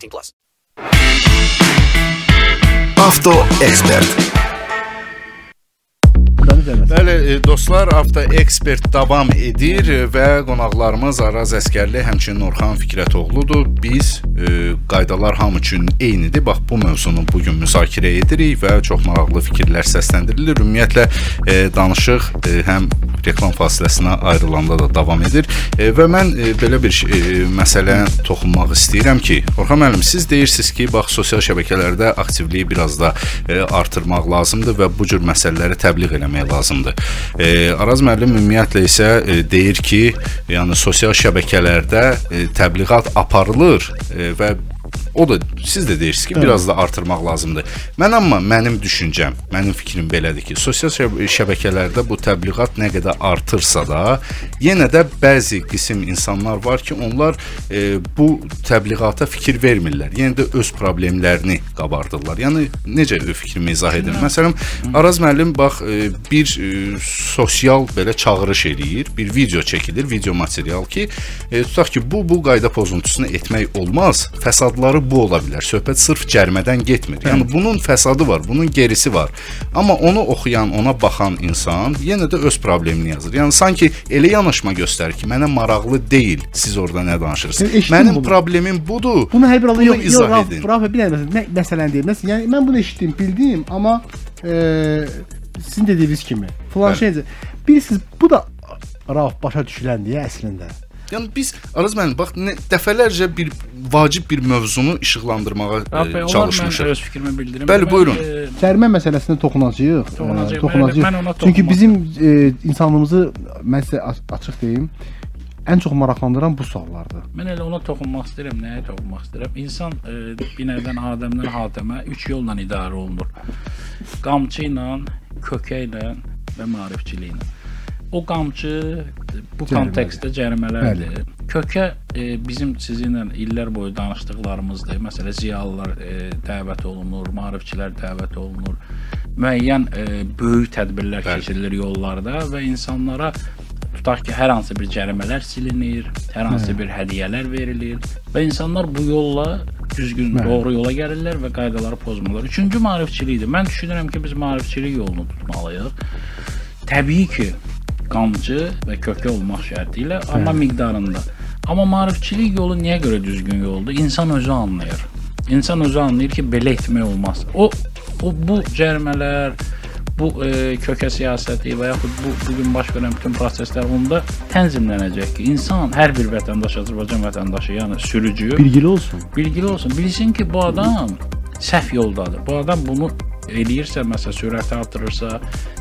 18 plus. Avto Buranı izləməsin. Bəli, dostlar, Avto Ekspert davam edir və qonaqlarımız Araz Əskərli, həmçinin Orxan Fikrətoğludur. Biz e, qaydalar hamı üçün eynidir. Bax bu mövzunu bu gün müzakirə edirik və çox maraqlı fikirlər səsləndirilir. Ümumiyyətlə e, danışıq e, həm reklam fasiləsinə ayrılanda da davam edir e, və mən e, belə bir e, məsələyə toxunmaq istəyirəm ki, Orxan müəllim, siz deyirsiniz ki, bax sosial şəbəkələrdə aktivliyi biraz da e, artırmaq lazımdır və bu cür məsələləri təbliğ eləmək lazımdır. E, Araz müəllim ümumiyyətlə isə e, deyir ki, yəni sosial şəbəkələrdə e, təbliğat aparılır e, və o da siz də deyirsiniz ki, biraz da artırmaq lazımdır. Mən amma mənim düşüncəm, mənim fikrim belədir ki, sosial şəb- şəbəkələrdə bu təbliğat nə qədər artırsa da, yenə də bəzi qism insanlar var ki, onlar e, bu təbliğata fikir vermirlər. Yenə də öz problemlərini qabardırlar. Yəni necə fikrimi izah edim? Məsələn, Araz müəllim bax e, bir e, sosial belə çağırış eləyir, bir video çəkilir, video material ki, e, tutaq ki, bu bu qayda pozuntusunu etmək olmaz. Fəsadları bu ola bilər. Söhbət sırf cərimədən getmir. Yəni bunun fəsadı var, bunun gerisi var. Amma onu oxuyan, ona baxan insan yenə də öz problemini yazır. Yəni sanki elə yanaşma göstərir ki, mənə maraqlı deyil siz orada nə danışırsınız. Eşitdin Mənim bunu? problemim budur. Bunu hər bir halda yox, yox, izah Rauf, edin. Rauf, məsələn, nə məsələn deyim. Məsələn, yəni mən bunu eşitdim, bildim, amma e, sizin dediyiniz kimi falan şeycə bilirsiniz, bu da Rauf başa düşüləndir əslində. Yəni biz Araz müəllim bax nə, dəfələrcə bir vacib bir mövzunu işıqlandırmağa e, mən çalışmışıq. öz fikrimi bildirim. Bəli, Mən, buyurun. e, Cərimə məsələsinə toxunacağıq. Toxunacağıq, e, toxunacağıq. mən ona Çünki bizim e, insanlığımızı mən sizə aç- açıq deyim, ən çox maraqlandıran bu suallardır. Mən elə ona toxunmaq istəyirəm. Nəyə toxunmaq istəyirəm? İnsan e, bir növdən Adəmdən Hatəmə 3 yolla idarə olunur. Qamçı ilə, kökə ilə və maarifçiliklə. O qamçı bu Cərimədir. kontekstdə cərimələrdir. Kökə e, bizim sizinlə illər boyu danışdıqlarımızdır. Məsələn, ziyalılar e, dəvət olunur, maarifçilər dəvət olunur. Müəyyən e, böyük tədbirlər Bəli. keçirilir yollarda və insanlara tutaq ki, hər hansı bir cərimələr silinir, hər hansı bir hədiyyələr verilir və insanlar bu yolla düzgün, Bəli. doğru yola gəlirlər və qaydaları pozmurlar. Üçüncü maarifçilikdir. Mən düşünürəm ki, biz maarifçilik yolunu tutmalıyıq. Təbii ki, qamçı və kökə olmaq şərti ilə, amma miqdarında. Amma maarifçilik yolu niyə görə düzgün yoldur? İnsan özü anlayır. İnsan özü anlayır ki, belə etmək olmaz. O o bu cərimələr, bu e, kökə siyasəti və yaxud bu bu gün baş verən bütün proseslər onda tənzimlənəcək ki, insan hər bir vətəndaş, Azərbaycan vətəndaşı, yəni sürücü Bilgili olsun. bilgili olsun. Bilsin ki, bu adam səhv yoldadır. Bu adam bunu eləyirsə, məsələn, sürəti artırırsa,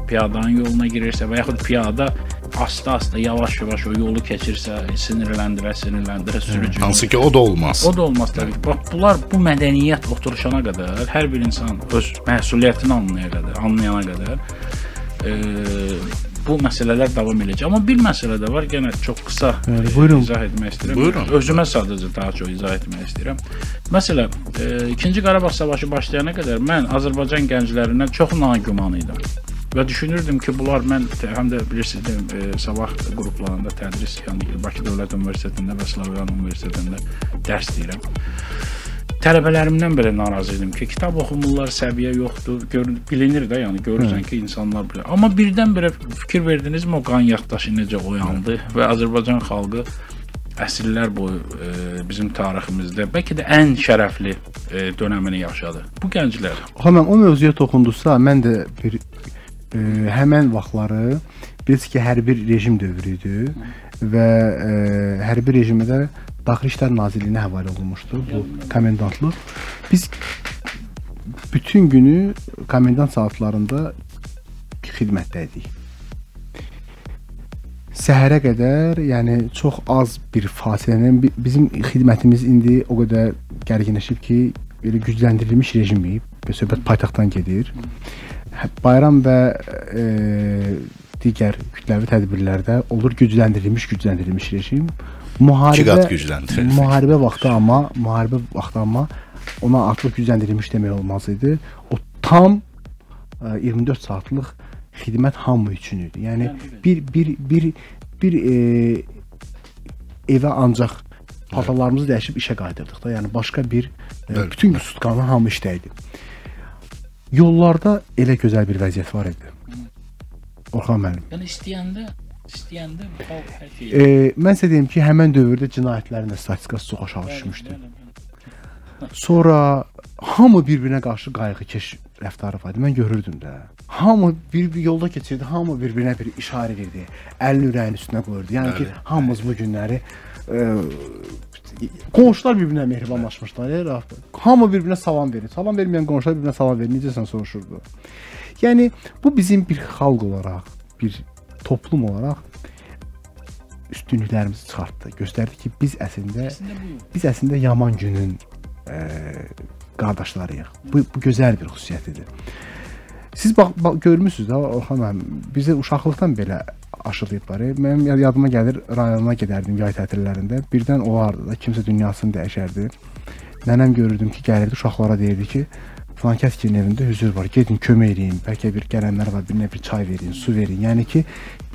piyadanın yoluna girirsə və yaxud piyada asta-asta, yavaş-yavaş o yolu keçirsə, sinirləndirə, sinirləndirə sürücü. Hansı ki o da olmaz. O da olmaz təbii. Bax bunlar bu mədəniyyət oturuşana qədər hər bir insan öz məsuliyyətini anlayana qədər, anlayana qədər e, bu məsələlər davam edəcək. Amma bir məsələ də var, yenə çox qısa Bəli, buyurun. izah etmək istəyirəm. Buyurun. Özümə sadəcə daha çox izah etmək istəyirəm. Məsələn, e, 2-ci Qarabağ savaşı başlayana qədər mən Azərbaycan gənclərindən çox nagüman idim. Və düşünürdüm ki, bunlar mən həm də bilirsiniz, e, sabah qruplarında tədris, yəni Bakı Dövlət Universitetində və Slavyan Universitetində dərs deyirəm. Tələbələrimdən belə narazı idim ki, kitab oxumurlar, səviyyə yoxdur. Gör, bilinir də, yəni görürsən ki, insanlar bilir. Amma birdən-birə fikir verdinizmi o qan yaddaşı necə oyandı və Azərbaycan xalqı əsrlər boyu e, bizim tariximizdə bəlkə də ən şərəfli e, dövrünü yaşadı. Bu gənclər Həmən o mövzuya toxundusa, mən də bir e, həmən vaxtları bilirsiniz ki, hərbi rejim dövrü idi və e, hərbi rejimə də Daxili İşlər Nazirliyinə həvalə olunmuşdu bu komendantlıq. Biz bütün günü komendant saatlarında xidmətdə idik. Səhərə qədər, yəni çox az bir fasilənin bi- bizim xidmətimiz indi o qədər gərginləşib ki, belə gücləndirilmiş rejimiyib. Və söhbət paytaxtdan gedir. Hə- Bayram və e, digər kütləvi tədbirlərdə olur gücləndirilmiş, gücləndirilmiş rejim. Müharibə İki qat gücləndirilmiş. Müharibə vaxtı amma, müharibə vaxtı amma ona artıq gücləndirilmiş demək olmaz idi. O tam e, 24 saatlıq xidmət hamı üçün idi. Yəni bir bir bir bir e, evə ancaq paltarlarımızı dəyişib işə qayıdırdıq da. Yəni başqa bir e, bütün gün sutkanı hamı işdə idi. Yollarda elə gözəl bir vəziyyət var idi. Orxan müəllim. Yəni istəyəndə, istəyəndə xalq hər şey. E, mən sizə deyim ki, həmin dövrdə cinayətlərin də statistikası çox aşağı düşmüşdü. Sonra hamı bir-birinə qarşı qayğıkeş rəftarı var idi. Mən görürdüm də. Hamı bir, bir yolda keçirdi, hamı bir-birinə bir işarə edirdi. Əlini ürəyin üstünə qoyurdu. Yəni ki, hamımız bu günləri e, qonşular bir-birinə mehribanlaşmışlar. Ya, hamı bir-birinə salam verir. Salam verməyən qonşular bir-birinə salam verir. Necəsən soruşurdu. Yəni bu bizim bir xalq olaraq, bir toplum olaraq üstünlüklərimizi çıxartdı. Göstərdi ki, biz əslində biz əslində yaman günün e, qardaşlarıyıq. Bu, bu gözəl bir xüsusiyyətidir. Siz bax, bax görmüsüz də Orxan müəllim, bizi uşaqlıqdan belə aşılayıblar. e. Mənim yad- yadıma gəlir, rayona gedərdim yay tətillərində. Birdən olardı da kimsə dünyasını dəyişərdi. Nənəm görürdüm ki, gəlirdi uşaqlara deyirdi ki, falan kəskin evində hüzür var. Gedin kömək eləyin. Bəlkə bir gələnlər var, birinə bir çay verin, su verin. Yəni ki,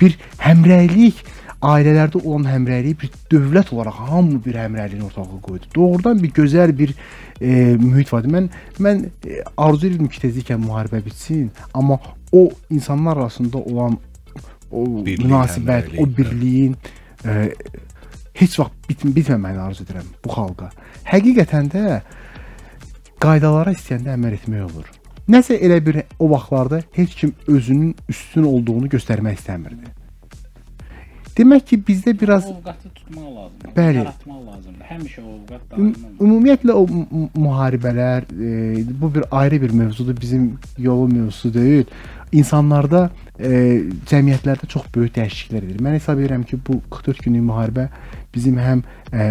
bir həmrəylik ailələrdə olan həmrəylik bir dövlət olaraq hamı bir həmrəyliyin ortalığa qoydu. Doğrudan bir gözəl bir e, mühit vardı. Mən mən e, arzu edirdim ki, tezliklə müharibə bitsin, amma o insanlar arasında olan o Birlik, münasibət, o həmrəylik, birliyin e, heç vaxt bit bitməməyini arzu edirəm bu xalqa. Həqiqətən də qaydalara istəyəndə əməl etmək olur. Nəsə elə bir o vaxtlarda heç kim özünün üstün olduğunu göstərmək istəmirdi. Demək ki, bizdə biraz ovqatı tutmaq lazımdır. Bəli. Yaratmaq lazımdır. Həmişə ovqat daima. Ümumiyyətlə o müharibələr e, bu bir ayrı bir mövzudur, bizim yolu mövzusu deyil. İnsanlarda e, cəmiyyətlərdə çox böyük dəyişikliklər edir. Mən hesab edirəm ki, bu 44 günlük müharibə bizim həm e,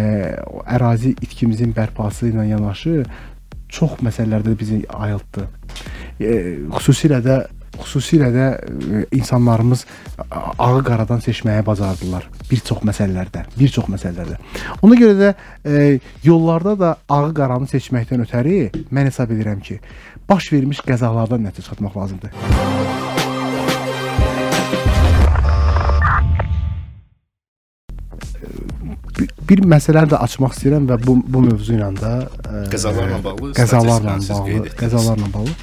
ərazi itkimizin bərpası ilə yanaşı çox məsələlərdə bizi ayıltdı. E, xüsusilə də xüsusilə də e, insanlarımız ağı qaradan seçməyə bacardılar bir çox məsələlərdə, bir çox məsələlərdə. Ona görə də e, yollarda da ağı qaranı seçməkdən ötəri mən hesab edirəm ki, baş vermiş qəzalardan nəticə çıxartmaq lazımdır. bir məsələ də açmaq istəyirəm və bu bu mövzu ilə də e, qəzalarla bağlı, qəzalarla bağlı, qəzalarla bağlı.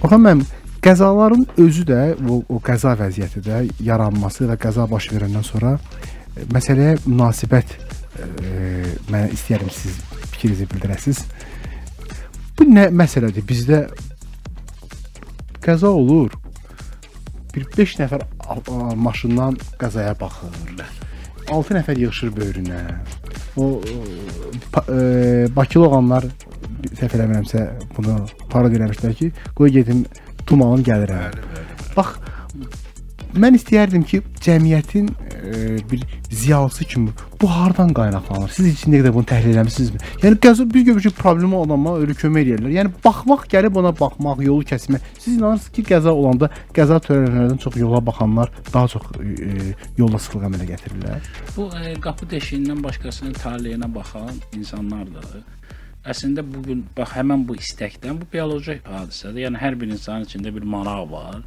Oxan mənim qəzaların özü də o, o qəza vəziyyəti də yaranması və qəza baş verəndən sonra e, məsələyə münasibət e, mən istəyirəm siz fikrinizi bildirəsiniz. Bu nə məsələdir? Bizdə qəza olur. Bir 5 nəfər maşından qəzaya baxır. Bəli 6 nəfər yığışır böyrünə. O e, Bakılı olanlar səhv eləmirəmsə bunu parod eləmişlər ki, qoy gedim tumalım gəlirəm. Bax mən istəyərdim ki, cəmiyyətin e, bir ziyalısı kimi bu hardan qaynaqlanır? Siz heç nə qədər bunu təhlil eləmisinizmi? Yəni qəza biz görmüşük problemi olanda ölü kömək edirlər. Yəni baxmaq gəlib ona baxmaq, yolu kəsmək. Siz inanırsınız ki, qəza olanda qəza törədənlərdən çox yola baxanlar daha çox e, yolda sıxlıq əmələ gətirirlər. Bu e, qapı deşiyindən başqasının taleyinə baxan insanlardır. Əslində bu gün bax həmin bu istəkdən bu bioloji hadisədir. Yəni hər bir insanın içində bir maraq var.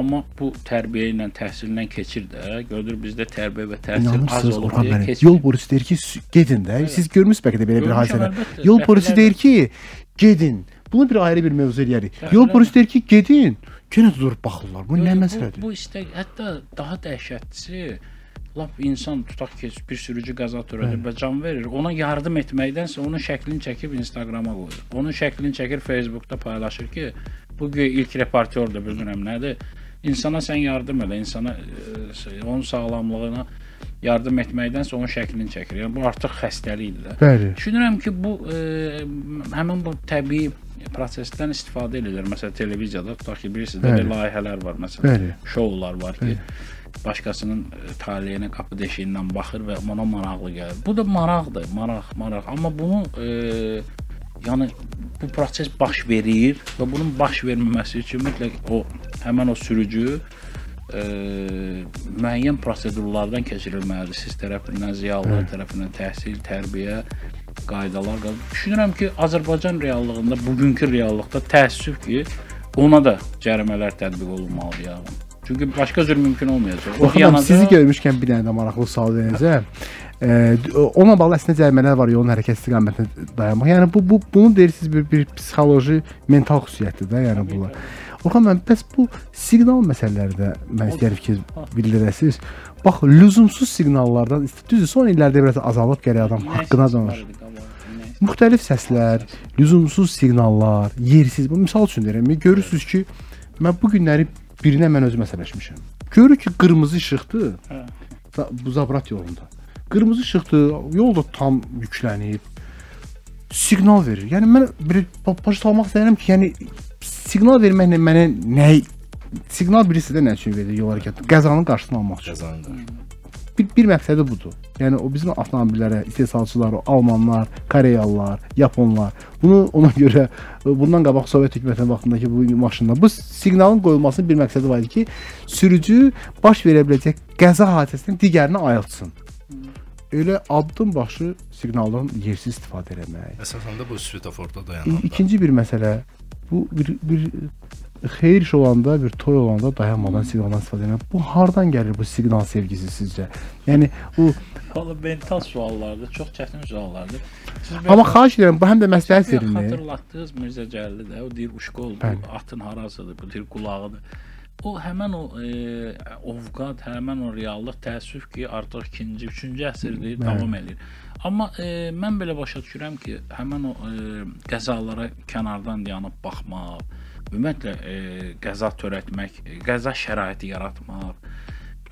Amma bu tərbiyə ilə, təhsillə keçir də. Gördür bizdə tərbiyə və təhsil az olub deyə keçmir. Yol polisi deyir ki, "Sü- gedin də. Siz görmüsünüz bəlkə də belə bir Görmüşəm, hadisəni. əlbəttə. Yol polisi deyir ki, gedin. Bunu bir ayrı bir mövzu eləyərik. Yol polisi deyir ki, gedin. Yenə durub baxırlar. Bu nə Yox, məsələdir? Bu, bu istək hətta daha dəhşətlisi lap insan tutaq ki, bir sürücü qəza törədir və can verir. Ona yardım etməkdənsə onun şəklini çəkib Instagrama qoyur. Onun şəklini çəkir Facebookda paylaşır ki, bu güya ilk reportyordur, bilmirəm nədir. İnsana sən yardım elə, insana e, onun sağlamlığına yardım etməkdənsə onun şəklini çəkir. Yəni bu artıq xəstəlikdir də. Bəli. Düşünürəm ki, bu e, həmin bu təbii prosesdən istifadə edilir. Məsələn, televiziyada tutaq ki, bilirsiniz, belə Bəli. layihələr var, məsələn, Bəli. şoular var ki, başqasının e, taleyinə qapı deşiyindən baxır və ona maraqlı gəlir. Bu da maraqdır, maraq, maraq. Amma bunu e, yəni bu proses baş verir və bunun baş verməməsi üçün mütləq o həmin o sürücü e, müəyyən prosedurlardan keçirilməlidir. Siz tərəfindən, ziyalılar tərəfindən təhsil, tərbiyə, qaydalar. qal- Düşünürəm ki, Azərbaycan reallığında, bugünkü reallıqda təəssüf ki, ona da cərimələr tətbiq olunmalıdır yəni. Çünki başqa cür mümkün olmayacaq. O yanacaq- sizi görmüşkən bir dənə də maraqlı sual verəcəm. Ona bağlı əslində cərimələr var yolun hərəkət istiqamətində dayanmaq. Yəni bu bu bunu deyirsiniz bir bir psixoloji, mental xüsusiyyətdir də, yəni bunlar. Orxan müəllim, bəs bu siqnal məsələləri də mən istəyirəm ki, bildirəsiniz. Bax, lüzumsuz siqnallardan düzdür, son illərdə biraz azalıb gərək adam haqqına? Nə- Müxtəlif səslər, lüzumsuz siqnallar, yersiz. Bu misal üçün deyirəm. Görürsüz ki, mən bu günləri birinə mən özüm əsəbləşmişəm. Görür ki, qırmızı işıqdır. Hə. Bu zabrat yolunda. Qırmızı işıqdır, yol da tam yüklənib. Siqnal verir. Yəni mən bir ba- başa salmaq istəyirəm ki, yəni siqnal verməklə mənə nə siqnal birisi də nə üçün verir yol hərəkəti? Qəzanın qarşısını almaq üçün. Qəzanın qarşı. bir, bir məqsədi budur. Yəni o bizim avtomobillərə istehsalçılar, almanlar, koreyalılar, yaponlar bunu ona görə bundan qabaq Sovet hökumətinin vaxtındakı bu maşınlar bu siqnalın qoyulmasının bir məqsədi var idi ki, sürücü baş verə biləcək qəza hadisəsindən digərini ayıltsın. Elə addım başı siqnaldan yersiz istifadə etmək. Əsasən də bu svetoforda dayananda. İkinci bir məsələ bu bir bir xeyir iş olanda, bir toy olanda dayanmadan siqnaldan istifadə etmək. Bu hardan gəlir bu siqnal sevgisi sizcə? Yəni o Valla mental suallardır, çox çətin suallardır. Siz Amma xahiş edirəm bu həm də məsləhət Bir verin. Xatırlatdığınız Mirzə Cəlili də, o deyir uşqol, Bəli. bu atın harasıdır, bu deyir qulağıdır. O həmən o e, ovqat, həmən o reallıq təəssüf ki, artıq 2-ci, 3-cü əsrdir, davam edir. Amma e, mən belə başa düşürəm ki, həmən o e, qəzalara kənardan dayanıb baxmaq, ümumiyyətlə e, qəza törətmək, e, qəza şəraiti yaratmaq,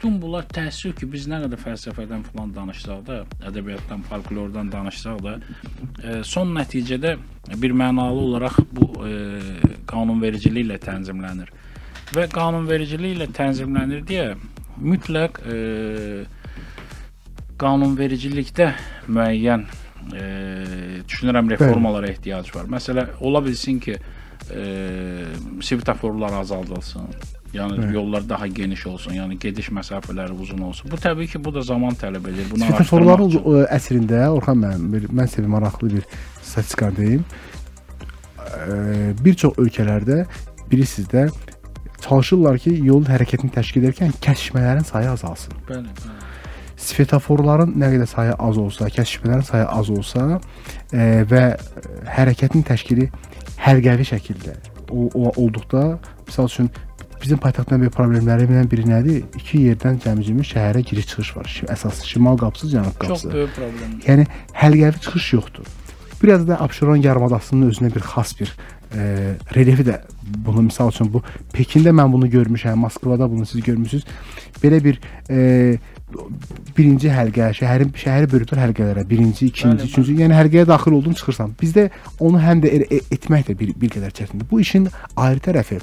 Bütün bunlar təəssüf ki, biz nə qədər fəlsəfədən falan danışsaq da, ədəbiyyatdan, folklordan danışsaq da, e, son nəticədə bir mənalı olaraq bu e, qanunvericiliklə tənzimlənir. Və qanunvericiliklə tənzimlənir deyə mütləq e, qanunvericilikdə müəyyən e, düşünürəm reformalara ehtiyac var. Məsələn, ola bilsin ki, e, svetoforlar azaldılsın. Yəni Bəli. yollar daha geniş olsun, yəni gediş məsafələri uzun olsun. Bu təbii ki, bu da zaman tələb edir. Bunu Svetoforların əsrində Orxan müəllim bir mən bir maraqlı bir statistika deyim. Eee, Bir çox ölkələrdə bilirsiniz də çalışırlar ki, yolun hərəkətini təşkil edərkən kəsişmələrin sayı azalsın. Bəli, bəli. svetoforların nə qədər sayı az olsa, kəsişmələrin sayı az olsa e, və hərəkətin təşkili həlqəvi şəkildə o, o olduqda, məsəl üçün bizim paytaxtın bir problemlərindən biri nədir? İki yerdən cəmcimi şəhərə giriş-çıxış var. Şi- Əsas şimal qapısı, cənub Çox qapısı. böyük problemdir. Yəni həlqəvi çıxış yoxdur. Biraz da Abşeron yarımadasının özünə bir xas bir e, relyefi də bunu misal üçün bu Pekində mən bunu görmüşəm, Moskvada bunu siz görmüsüz. Belə bir e, birinci həlqə, şəhərin şəhəri bölüblər həlqələrə, birinci, ikinci, Bəli, üçüncü, yəni həlqəyə daxil oldun, çıxırsan. Bizdə onu həm də elə- e, etmək də bir, bir qədər çətindir. Bu işin ayrı tərəfi.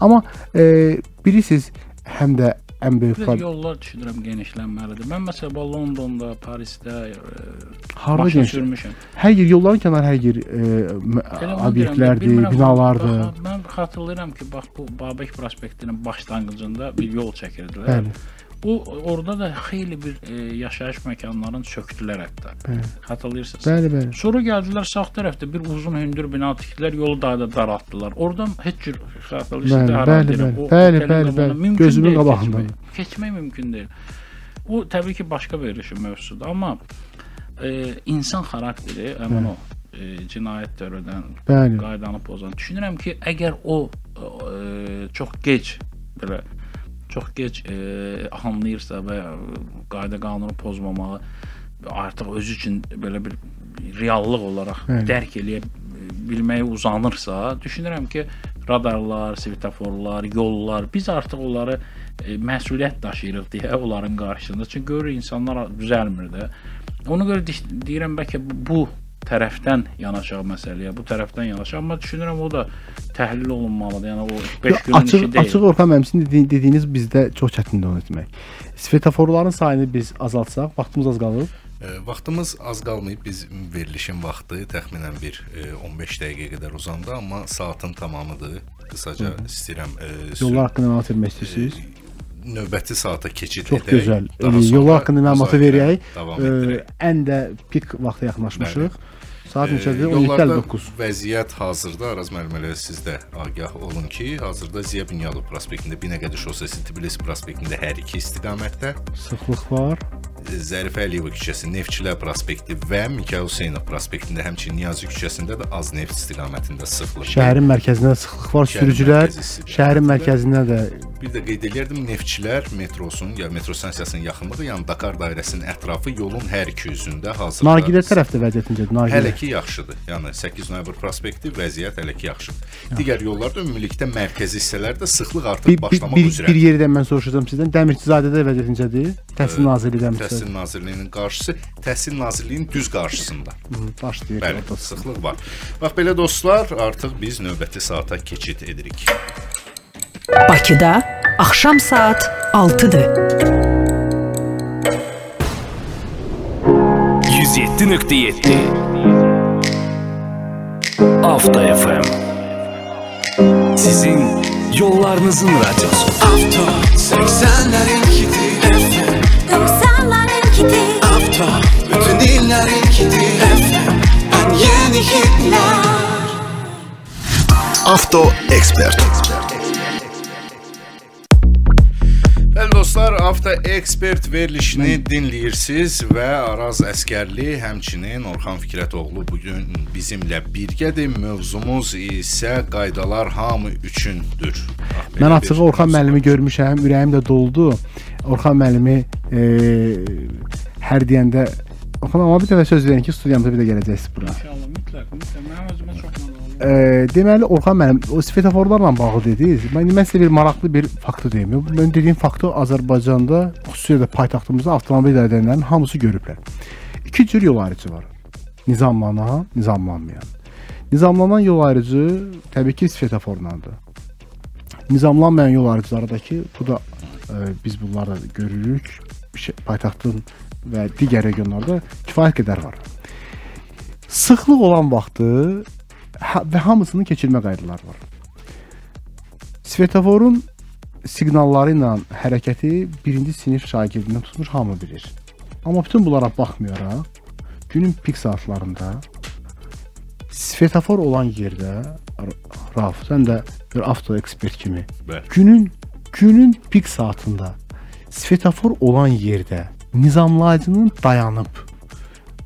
Amma e, bilirsiniz, həm də ən böyük problem yollar düşünürəm genişlənməlidir. Mən məsələn Londonda, Parisdə e, harda geniş sürmüşəm. Hər yer yolların kənarı hər yer e, obyektlərdir, binalardır. bax, Mən xatırlayıram ki, bax bu Babək prospektinin başlanğıcında bir yol çəkirdilər. Bəli. O orada da xeyli bir e, yaşayış məkanlarının sökdülər hətta. Bəli. Xatırlayırsınız? Bəli, bəli. Sonra gəldilər sağ tərəfdə bir uzun hündür bina tikdilər, yolu daha da daraltdılar. Oradan heç cür xatırlayırsınız? Hara bəli, bəli. o Bəli, bəli, bəli. Gözümün deyil qabağındadır. Keçmək, keçmək mümkün deyil. O təbii ki, başqa bir işin mövzusudur, amma e, insan xarakteri həmin o e, cinayət törədən, qaydanı pozan. Düşünürəm ki, əgər o e, çox gec belə çox gec e, anlayırsa və qayda qanunu pozmamağı artıq özü üçün belə bir reallıq olaraq Bəli. dərk eləyə bilməyə uzanırsa, düşünürəm ki, radarlar, svetoforlar, yollar, biz artıq onları e, məsuliyyət daşıyırıq deyə onların qarşısında. Çünki görür insanlar düzəlmir də. Ona görə de- deyirəm bəlkə bu tərəfdən yanaşaq məsələyə, bu tərəfdən yanaşaq, amma düşünürəm o da təhlil olunmalıdır. Yəni o 5 günün Açıq, işi deyil. açıq Orxan müəllim sizin dedi- dediyiniz bizdə çox çətindir onu etmək. Svetoforların sayını biz azaltsaq, vaxtımız az qalır. E, Vaxtımız az qalmayıb. Biz verilişin vaxtı təxminən bir e, 15 dəqiqəyə qədər uzandı, amma saatın tamamıdır. Qısaca istəyirəm e, Yollar haqqında məlumat vermək istəyirsiniz? Növbəti saata keçid Çox edək. gözəl. Daha Yollar haqqında məlumatı verək. Ə. Ən də pik vaxta yaxınlaşmışıq. Saat Ee, neçədir? Yollarda 17:59. vəziyyət hazırda Araz müəllim elə siz də agah olun ki, hazırda Ziya Bünyadov prospektində Binəqədi şossesi Tbilisi prospektində hər iki istiqamətdə, Sıxlıq var. Zərifə Əliyeva küçəsi Neftçilər prospekti və Mikayıl Hüseynov prospektində, həmçinin Niyazi küçəsində də Az Neft istiqamətində sıxlıq. Şəhərin mərkəzində də sıxlıq var. Şəhərin Sürücülər şəhərin mərkəzində də Bir də qeyd eləyərdim, Neftçilər metrosunun ya metro stansiyasının yaxınlığı, yəni Dakar dairəsinin ətrafı yolun hər iki üzündə hazırda. Nargilə tərəfdə vəziyyət necədir? Nargilə. Hələ ki yaxşıdır. Yəni 8 noyabr prospekti vəziyyət hələ ki yaxşıdır. Digər yollarda ümumilikdə mərkəzi hissələrdə sıxlıq artıq bir, bir, başlamaq bir, üzrə. bir yerdən mən soruşacağam sizdən. Dəmirçizadədə vəziyyət necədir? Təhsil Nazirliyi Dəmirçizadə. Təhsil Nazirliyinin qarşısı Təhsil Nazirliyinin düz qarşısında. Başlayır. Bəli, orada. sıxlıq var. Bax belə dostlar, artıq biz növbəti saata keçid edirik. Bakıda axşam saat 6-dır. 107.7 Avto FM Sizin yollarınızın radyosu. Avto 80'lerin hiti hitler. Expert. Bəli dostlar, Avto Expert verilişini dinləyirsiniz və Araz Əskərli, həmçinin Orxan Fikrətoğlu bu gün bizimlə birgədir. Mövzumuz isə qaydalar hamı üçündür. Belə Mən açığı Orxan müəllimi görmüşəm, ürəyim də doldu. Orxan müəllimi e, hər deyəndə Orxan amma bir dəfə söz verin ki, studiyamıza bir də gələcəksiniz bura. İnşallah mütləq, mütləq. Mənim özümə çox maraqlı. E, deməli Orxan müəllim o svetoforlarla bağlı dediniz. Mən mən sizə bir maraqlı bir faktı deyim. Mən dediyim faktı Azərbaycanda, xüsusilə də paytaxtımızda avtomobil idarəçilərinin hamısı görüblər. İki cür yol ayrıcı var. Nizamlanan, nizamlanmayan. Nizamlanan yol ayrıcı təbii ki svetoforlandır. Nizamlanmayan yol ayrıcılardakı bu da e, biz bunları da görürük. Şey, paytaxtın və digər regionlarda kifayət qədər var. Sıxlıq olan vaxtı və hamısının keçilmə qaydaları var. Svetoforun siqnalları ilə hərəkəti birinci sinif şagirdindən tutmuş hamı bilir. Amma bütün bunlara baxmayaraq günün pik saatlarında svetofor olan yerdə Raf, sən də bir avto ekspert kimi Bəli. günün günün pik saatında svetofor olan yerdə nizamlayıcının dayanıb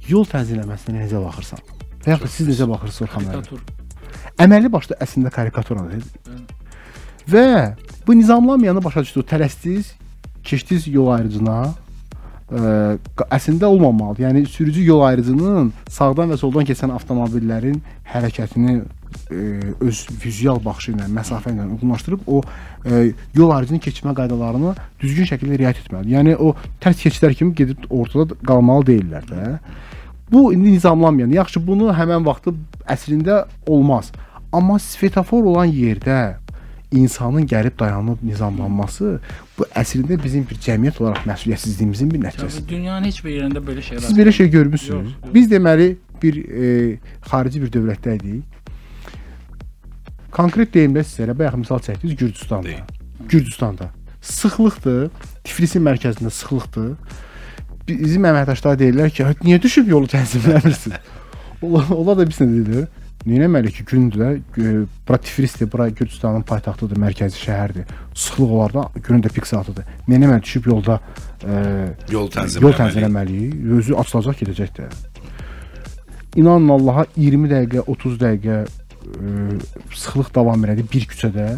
yol tənzimləməsinə necə baxırsan? Və yaxud siz necə baxırsınız Orxan müəllim? Əməlli başda əslində karikaturadır. Və bu nizamlanmayanı başa düşdünüz, tələsdiniz, keçdiniz yol ayrıcına. Ə, əslində olmamalı. Yəni sürücü yol ayrıcının sağdan və soldan keçən avtomobillərin hərəkətini ə, öz vizual baxışı ilə, məsafə ilə uyğunlaşdırıb o ə, yol ayrıcının keçmə qaydalarına düzgün şəkildə riayət etməlidir. Yəni o tərs keçidlər kimi gedib ortada qalmalı deyillər də. Bu indi nizamlanmayan. Yaxşı, bunu həmən vaxtı əslində olmaz. Amma svetofor olan yerdə insanın gəlib dayanıb nizamlanması bu əslində bizim bir cəmiyyət olaraq məsuliyyətsizliyimizin bir nəticəsidir. Dünyanın heç bir yerində belə şeylər. Siz belə şey görmüsünüz? Yox, yox. Biz deməli bir e, xarici bir dövlətdəydik. Konkret deyim də sizə, bayaq misal çəkdiniz Gürcüstanda. Deyim. Gürcüstanda sıxlıqdır. Tiflisin mərkəzində sıxlıqdır. Bizim əməkdaşlar deyirlər ki, "Hə, niyə düşüb yolu tənzimləmirsiniz? Ola, ola da bilsin deyirlər. Neynəməli ki, gündülər e, bura Tiflisdir, bura Gürcüstanın paytaxtıdır, mərkəzi şəhərdir. Sıxlıq olar da, günün də pik saatıdır. Neynəməli düşüb yolda e, Yol yol tənzimləməli. tənzimləməliyik. Özü açılacaq, gedəcək də. İnanın Allaha 20 dəqiqə, 30 dəqiqə e, sıxlıq davam elədi bir küçədə.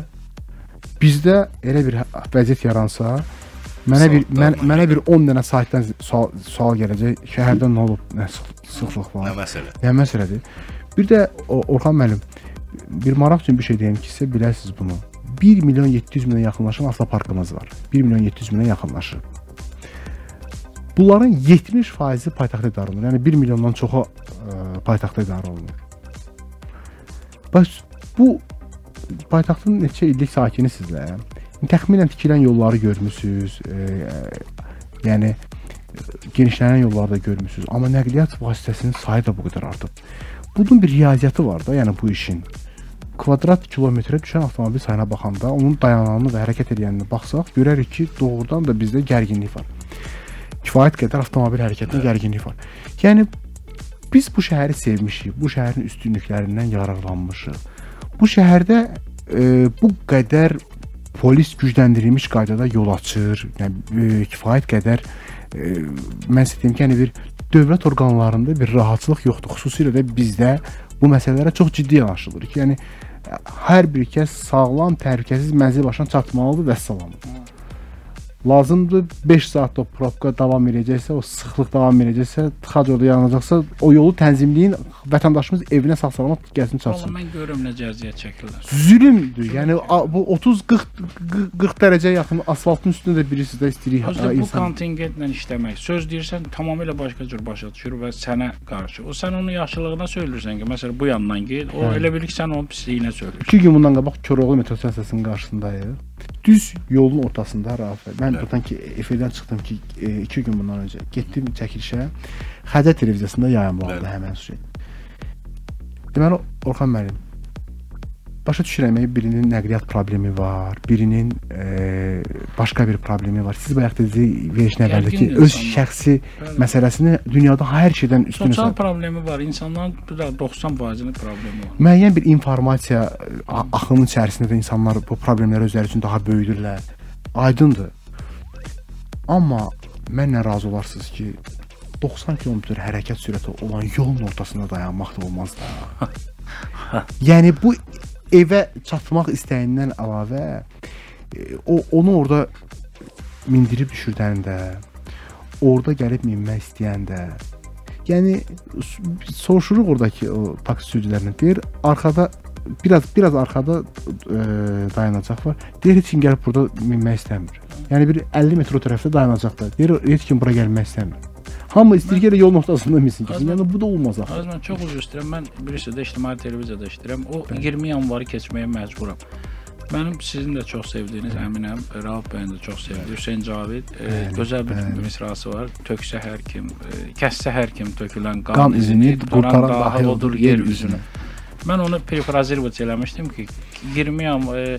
Bizdə elə bir vəziyyət yaransa, mənə bir mən, mənə bir 10 dənə saytdan sual, sual gələcək. Şəhərdə nə olub? Nə sıx- sıxlıq var? Nə məsələ? Nə məsələdir? Bir də Orxan müəllim bir maraq üçün bir şey deyim ki, sizə biləsiniz bunu. 1 milyon 700 minə yaxınlaşan avtoparkımız var. 1 milyon 700 minə yaxınlaşır. Bunların 70%-i paytaxtda idarə olunur. Yəni 1 milyondan çoxu ə, paytaxtda idarə olunur. Bəs bu paytaxtın neçə illik sakinisizlər? Təxminən tikilən yolları görmüsüz, ə, yəni ə, genişlənən yolları da görmüsüz, amma nəqliyyat vasitəsinin sayı da bu qədər artıb. Bunun bir riyaziyyatı var da, yəni bu işin. Kvadrat kilometrə düşən avtomobil sayına baxanda, onun dayananını və hərəkət edənini baxsaq, görərik ki, doğrudan da bizdə gərginlik var. Kifayət qədər avtomobil hərəkətində gərginlik var. Yəni biz bu şəhəri sevmişik, bu şəhərin üstünlüklərindən yararlanmışıq. Bu şəhərdə e, bu qədər polis gücləndirilmiş qaydada yol açır. Yəni e, kifayət qədər e, mən sizə deyim ki, yəni bir dövlət orqanlarında bir rahatçılıq yoxdur. Xüsusilə də bizdə bu məsələlərə çox ciddi yanaşılır. Yəni hər bir kəs sağlam, təhlükəsiz mənzil başına çatmalıdır və salam. Lazımdır 5 saat o probka davam edəcəksə, o sıxlıq davam edəcəksə, tıxac orada yanacaqsa, o yolu tənzimləyin, vətəndaşımız evinə sağ-salamat gəlsin çatsın. mən görürəm necə əziyyət çəkirlər. Zülmdür. Yəni bu 30-40 40 dərəcə yaxın asfaltın üstündə də birisi də istəyirik Özdə bu insan. kontingentlə işləmək. Söz deyirsən tamamilə başqa cür başa düşür və sənə qarşı. O sən onun yaxşılığına söylürsən ki, məsələn bu yandan get, o Bəli. elə bilir ki, sən onun pisliyinə söylürsən. 2 gün bundan qabaq Koroğlu metro stansiyasının qarşısındayıq. Düz yolun ortasında Rauf. Mən buradan ki efirdən çıxdım ki 2 gün bundan öncə getdim çəkilişə. Xəzər televiziyasında yayımlandı Bəli. həmin şey. Deməli Orxan müəllim başa düşürəm ki, birinin nəqliyyat problemi var, birinin e, başqa bir problemi var. Siz bayaq dediniz verişin əvvəldəki öz şəxsi Bəli. məsələsini dünyada hər şeydən üstün Sosial hesab problemi var. İnsanların bir də 90%-nin problemi var. müəyyən bir informasiya a- axının içərisində də insanlar bu problemləri özləri üçün daha böyüdürlər. Aydındır. Amma mənlə razı olarsınız ki 90 km hərəkət sürəti olan yolun ortasında dayanmaq da olmaz da. yəni bu evə çatmaq istəyindən əlavə e, o onu orada mindirib düşürdəndə, orada gəlib minmək istəyəndə, yəni soruşuruq oradakı o taksi sürücülərinə. Deyir, arxada biraz biraz arxada e, dayanacaq var. Deyir heç kim gəlib burada minmək istəmir. Yəni bir 50 metr o tərəfdə dayanacaq da. Deyir heç kim bura gəlmək istəmir. Hamı istəyir ki, yolun ortasında minsin. Azman- Yəni bu da olmaz axı. Az mən çox üzr istəyirəm. Mən birisi də ictimai televiziyada işləyirəm. O 20 yanvarı keçməyə məcburam. Mənim sizin də çox sevdiyiniz əminəm, Rauf bəyin də çox sevdiyi Hüseyn Cavid e, Bəli, gözəl bir bəli. misrası var. Töksə hər kim, e, kəssə hər kim tökülən qan, Qan izini qurtaran dahi dahi odur yer üzünü. Mən onu prefrazirovat eləmişdim ki, 20 yan e,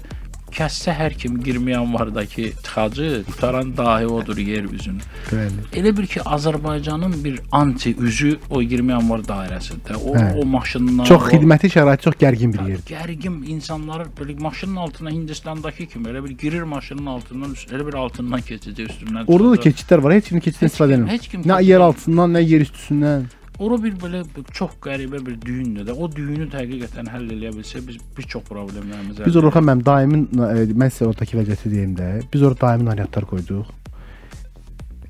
kəssə hər kim 20 yanvardakı tıxacı qutaran dahi odur yer üzünü. Bəli. Elə bir ki, Azərbaycanın bir anti üzü o 20 yanvar dairəsində. O Bəli. o maşınlar Çox o- xidməti şəraiti çox gərgin bir yerdir. Gərgin insanlar belə maşının altına Hindistandakı kimi elə bir girir maşının altından üst- elə bir altından keçəcək üstündən. Orada da çıxacaq. keçidlər var. Heç kim keçiddən Heç istifadə kim- etmir. heç kim Nə keçid yer etmir. altından, nə yer üstündən. Ora bir belə çox qəribə bir düyündür də. O düyünü həqiqətən həll eləyə bilsə biz bir çox problemlərimiz Biz orada mən daimin e, mən sizə oradakı vəziyyəti deyim də. Biz orada daimi nailiyyətlər qoyduq.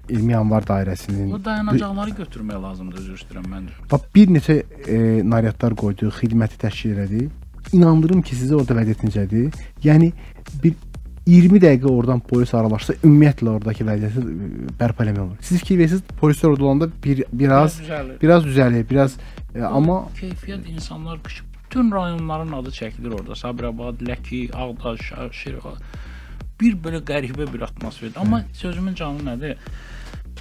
20 yanvar dairəsinin o dayanacaqları götürmək lazımdır üzr istəyirəm mən. Bax bir neçə e, nailiyyətlər qoyduq, xidməti təşkil elədik. İnandırım ki, sizə orada vəziyyət necədir? Yəni bir 20 dəqiqə oradan polis aralaşsa, ümumiyyətlə oradakı vəziyyəti e, bərpa eləmək olur. Siz fikir verirsiniz, polislər orada olanda bir biraz biraz düzəlir, biraz e, amma keyfiyyət insanlar bütün rayonların adı çəkilir orada. Sabirabad, Ləki, Ağdaş, Şirvan. Bir belə qəribə bir atmosferdir. Amma sözümün canı nədir?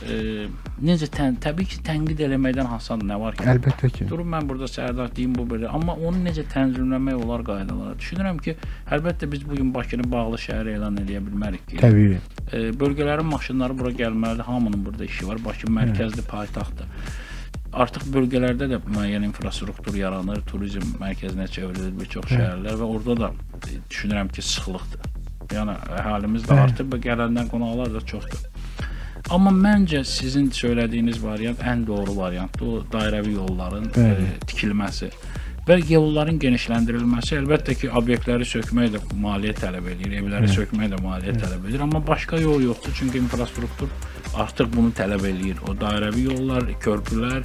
E, necə tən, təbii ki, tənqid eləməkdən hasan nə var ki? Əlbəttə ki. Durun mən burada sərdat deyim bu belə, amma onu necə tənzimləmək olar qaydalara. Düşünürəm ki, əlbəttə biz bu gün Bakını bağlı şəhər elan edə bilmərik ki. Təbii. E, bölgələrin maşınları bura gəlməlidir. Hamının burada işi var. Bakı mərkəzli paytaxtdır. Artıq bölgələrdə də müəyyən infrastruktur yaranır, turizm mərkəzinə çevrilir bir çox şəhərlər və orada da e, düşünürəm ki, sıxlıqdır. Yəni əhalimiz də artır və gələndən qonaqlar da çoxdur. Amma məncə sizin söylədiyiniz variant ən doğru variantdır. O dairəvi yolların e, Bəli. tikilməsi və yolların genişləndirilməsi əlbəttə ki, obyektləri sökmək də maliyyə tələb edir, evləri sökmək də maliyyə tələb edir, amma başqa yol yoxdur, çünki infrastruktur artıq bunu tələb eləyir. O dairəvi yollar, körpülər,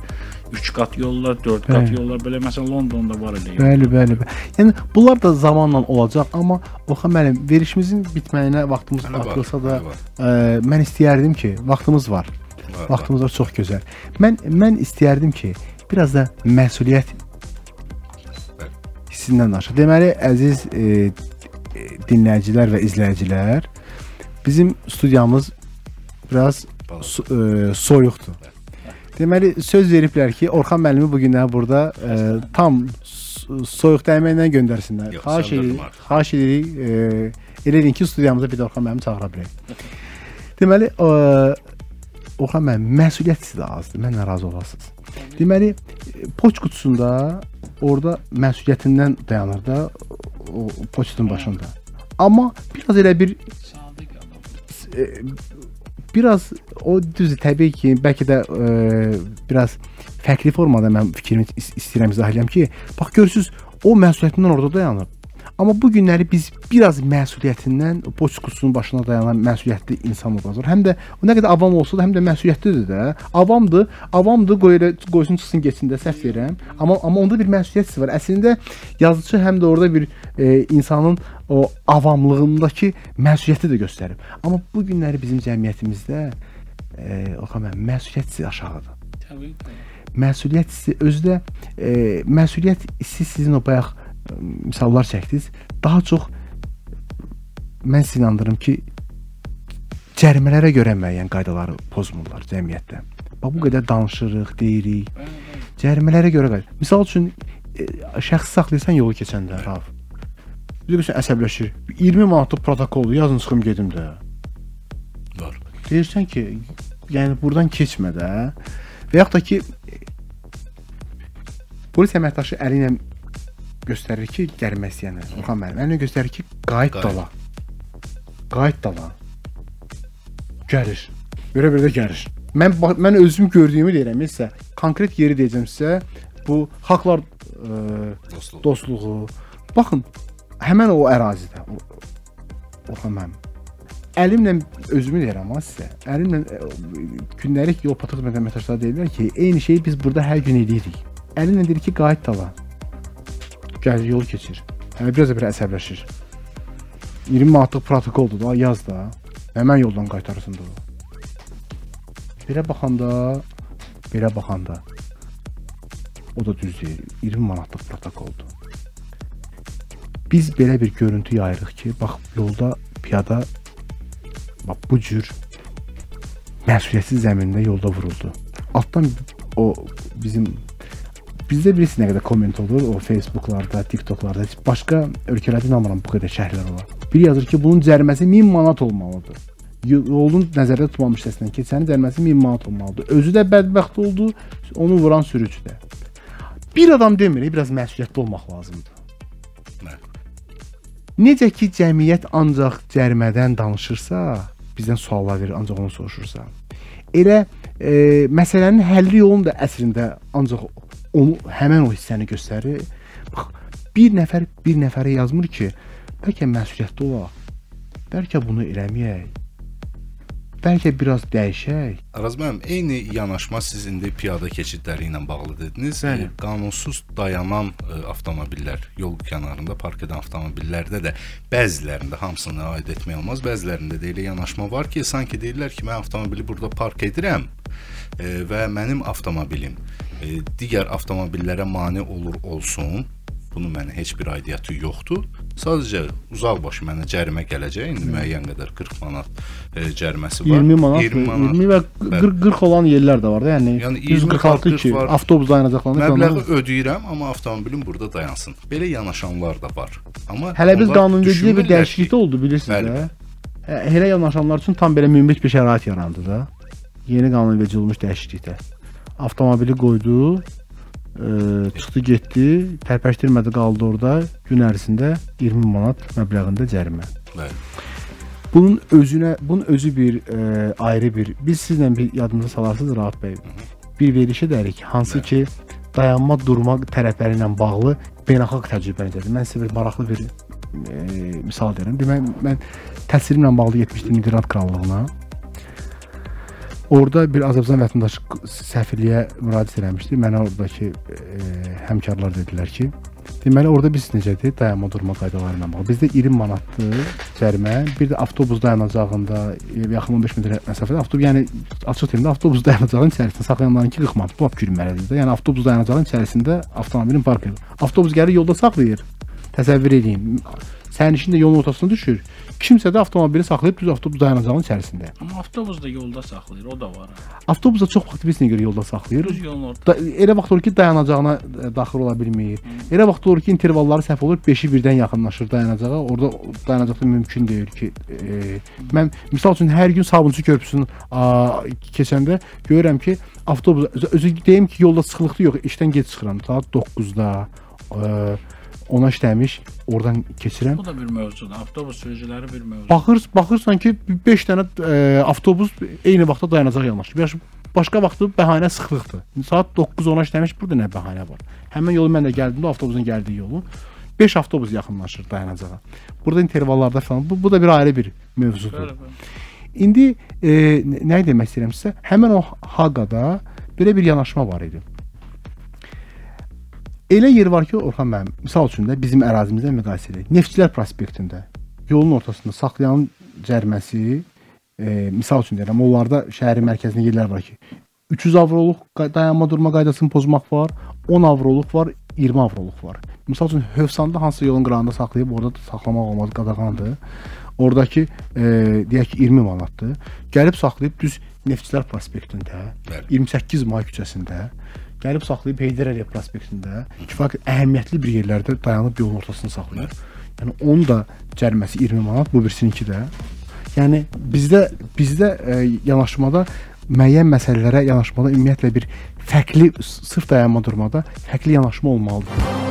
3 qat yollar, 4 qat Bəli. yollar, belə məsələn Londonda var idi. Bəli, bəli, bəli. Yəni bunlar da zamanla olacaq, amma Orxan müəllim, verişimizin bitməyinə vaxtımız Hələ var, atılsa da, hələ var. ə, mən istəyərdim ki, vaxtımız var. Var, Vaxtımız var, çox gözəl. Mən mən istəyərdim ki, biraz da məsuliyyət hissindən danışaq. Deməli, əziz e, dinləyicilər və izləyicilər, bizim studiyamız biraz so, e, soyuqdur. Deməli, söz veriblər ki, Orxan müəllimi bu günlər burada e, tam so- soyuq dəyməklə göndərsinlər. Yox, Xahiş edirik, xahiş edirik, elə edin ki, studiyamıza bir də Orxan müəllimi çağıra bilək. Deməli, e, Orxan müəllim, məsuliyyət sizdə azdır. Mənlə razı olasınız. Deməli, poçt qutusunda orada məsuliyyətindən dayanır da o poçtun başında. Amma biraz elə bir e, biraz o düzdür təbii ki, bəlkə də e, biraz fərqli formada mən fikrimi is- istəyirəm izah edirəm ki, bax görürsüz, o məsuliyyətindən orada dayanır. Amma bu günləri biz biraz məsuliyyətindən poçt qutusunun başına dayanan məsuliyyətli insan olacaq. Həm də o nə qədər avam olsa da həm də məsuliyyətlidir də. Avamdır, avamdır, qoy elə qoysun çıxsın getsin də səhv deyirəm. Amma amma onda bir məsuliyyət var. Əslində yazıcı həm də orada bir e, insanın o avamlığındakı məsuliyyəti də göstərib. Amma bu günləri bizim cəmiyyətimizdə e, Orxan müəllim, məsuliyyət hissi aşağıdır. Təbii ki. Məsuliyyət hissi özdə e, məsuliyyət hissi sizin o bayaq misallar çəkdiniz. Daha çox mən sizə inandırım ki, cərimələrə görə müəyyən qaydaları pozmurlar cəmiyyətdə. Bax bu qədər danışırıq, deyirik. Cərimələrə görə qayda. Məsəl üçün e, şəxsi saxlayırsan yolu keçəndə, Raf. Bir görsən əsəbləşir. 20 manatlıq protokoldur, yazın çıxım gedim də. Var. Deyirsən ki, yəni burdan keçmə də. Və yaxud da ki polis əməkdaşı əli ilə göstərir ki, gəlmək istəyənə. Orxan müəllim əlinə göstərir ki, qayıt dala. Qayıt dala. Gəlir. Görə belə də gəlir. Mən mən özüm gördüyümü deyirəm sizə. Konkret yeri deyəcəm sizə. Bu haqlar ə, Dostluq. dostluğu. Baxın, həmin o ərazidə. O, Orxan müəllim. Əlimlə özümü deyirəm ha sizə. Əlimlə ə, gündəlik yol patrul əməkdaşları deyirlər ki, eyni şeyi biz burada hər gün edirik. Əlimlə deyir ki, qayıt dala. Gəl yol keçir. Hə biraz da bir əsəbləşir. 20 manatlıq protokoldur da, yaz da. Həmən yoldan qaytarırsın da. Belə baxanda, belə baxanda o da düz deyir. 20 manatlıq protokoldur. Biz belə bir görüntü yayırıq ki, bax yolda piyada bax bu cür məsuliyyətsiz zəmində yolda vuruldu. Altdan o bizim bizdə bilirsiniz nə qədər komment olur o Facebooklarda, TikToklarda, heç başqa ölkələrdə inanmıram bu qədər şərhlər olar. Biri yazır ki, bunun cəriməsi 1000 manat olmalıdır. Yo- Yolun nəzərdə tutulmamış hissəsindən keçənin cəriməsi 1000 manat olmalıdır. Özü də bədbəxt oldu, onu vuran sürücü də. Bir adam demir, biraz məsuliyyətli olmaq lazımdır. Nə? Necə ki cəmiyyət ancaq cərimədən danışırsa, bizdən suallar verir, ancaq onu soruşursa. Elə e, məsələnin həlli yolunu da əslində ancaq onu həmin o hissəni göstərir. Bax, bir nəfər bir nəfərə yazmır ki, bəlkə məsuliyyətli olaq. Bəlkə bunu eləməyək. Bəlkə biraz dəyişək. Araz müəllim, eyni yanaşma siz indi piyada keçidləri ilə bağlı dediniz. Bəli. E, Qanunsuz dayanan e, avtomobillər, yol kənarında park edən avtomobillərdə də bəzilərində hamısını aid etmək olmaz. Bəzilərində də elə yanaşma var ki, sanki deyirlər ki, mən avtomobili burada park edirəm və mənim avtomobilim e, digər avtomobillərə mane olur olsun Bunun mənə heç bir aidiyyəti yoxdur. Sadəcə uzaqbaş mənə cərimə gələcək. İndi müəyyən qədər 40 manat e, cəriməsi var. 20 manat, 20 manat 20 və Bəli. 40 40 olan yerlər də var da. Yəni, Yəni 146 20 ki, avtobus dayanacaqlarında Məbləği ödəyirəm, amma avtomobilim burada dayansın. Belə yanaşanlar da var. Amma Hələ biz qanunvericiliyə bir dəyişiklik də oldu bilirsiniz Bəli, də. Hə, Elə yanaşanlar üçün tam belə münbit bir şərait yarandı da. Yeni qanunverici olmuş dəyişiklikdə. Avtomobili qoydu, e, çıxdı getdi, tərpəşdirmədi qaldı orada. Gün ərzində 20 manat məbləğində cərimə. Bəli. Bunun özünə, bunun özü bir e, ayrı bir. Biz sizlə bir yadınıza salarsınız Rahat bəy. Bir veriş edərik, hansı ki dayanma durma tərəfləri ilə bağlı beynəlxalq təcrübənizdədir. Mən sizə bir maraqlı bir e, misal verirəm. Demək mən təhsilimlə bağlı getmişdim Niderland krallığına. Orada bir Azərbaycan vətəndaşı səfirliyə müraciət eləmişdi. Mənə oradakı e, həmkarlar dedilər ki, deməli orada biz necədir dayanma durma qaydaları ilə bağlı. Bizdə 20 manatdır cərimə, bir də avtobus dayanacağında e, yaxın 15 metr məsafədə avtobus, yəni açıq deyim də avtobus dayanacağının içərisində saxlayanların 40 manat. Bu lap gülməlidir də. Yəni avtobus dayanacağının içərisində avtomobilin park edir. Avtobus gəlir yolda saxlayır. Təsəvvür edin. Sərnişin də yolun ortasına düşür. Kimsə də avtomobili saxlayıb düz avtobus dayanacağının içərisində. Amma avtobus da yolda saxlayır, o da var. Avtobus da çox vaxt bilisinə görə yolda saxlayır. Düz yolun ortasında. Da, elə vaxt olur ki, dayanacağına e, daxil ola bilmir. Elə vaxt olur ki, intervalları səhv olur, 5-i birdən yaxınlaşır dayanacağa. Orada dayanacaqda mümkün deyil ki, e, mən misal üçün hər gün Sabunçu körpüsünün keçəndə görürəm ki, avtobus özü- deyim ki, yolda sıxlıqlı yox, işdən gec çıxıram. Saat 9-da e, ona işləmiş, oradan keçirəm. Bu da bir mövzudur. Avtobus sürücüləri bir mövzudur. Baxır, baxırsan ki 5 dənə e, avtobus eyni vaxtda dayanacaq. Baş, başqa vaxtı bəhanə sıxlıqdır. Saat 9-10-a işləmiş, burada nə bəhanə var? Həmin yolu mən də gəldim də avtobusun gəldiyi yolu. 5 avtobus yaxınlaşır dayanacağa. Burada intervallarda falan bu, bu da bir ayrı bir mövzudur. Bəli, bəli. İndi e, nə- nə demək istəyirəm sizə? Həmin o Haqada belə bir yanaşma var idi. Elə yer var ki, Orxan müəllim, misal üçün də bizim ərazimizdə müqayisə edək. Neftçilər prospektində yolun ortasında saxlayan cəriməsi, e, misal üçün deyirəm, onlarda şəhərin mərkəzində yerlər var ki, 300 avroluq dayanma durma qaydasını pozmaq var, 10 avroluq var, 20 avroluq var. Misal üçün Hövsanda hansı yolun qırağında saxlayıb orada da saxlamaq olmaz qadağandır. Oradakı e, deyək ki 20 manatdır. Gəlib saxlayıb düz Neftçilər prospektində, Bəli. 28 may küçəsində gəlib saxlayıb Heydər Əliyev prospektində kifayət əhəmiyyətli bir yerlərdə dayanıb yolun ortasında saxlayır. Yəni onun da cəriməsi 20 manat, bu birisininki də. Yəni bizdə bizdə e, yanaşmada müəyyən məsələlərə yanaşmada ümumiyyətlə bir fərqli sırf dayanma durmada fərqli yanaşma olmalıdır.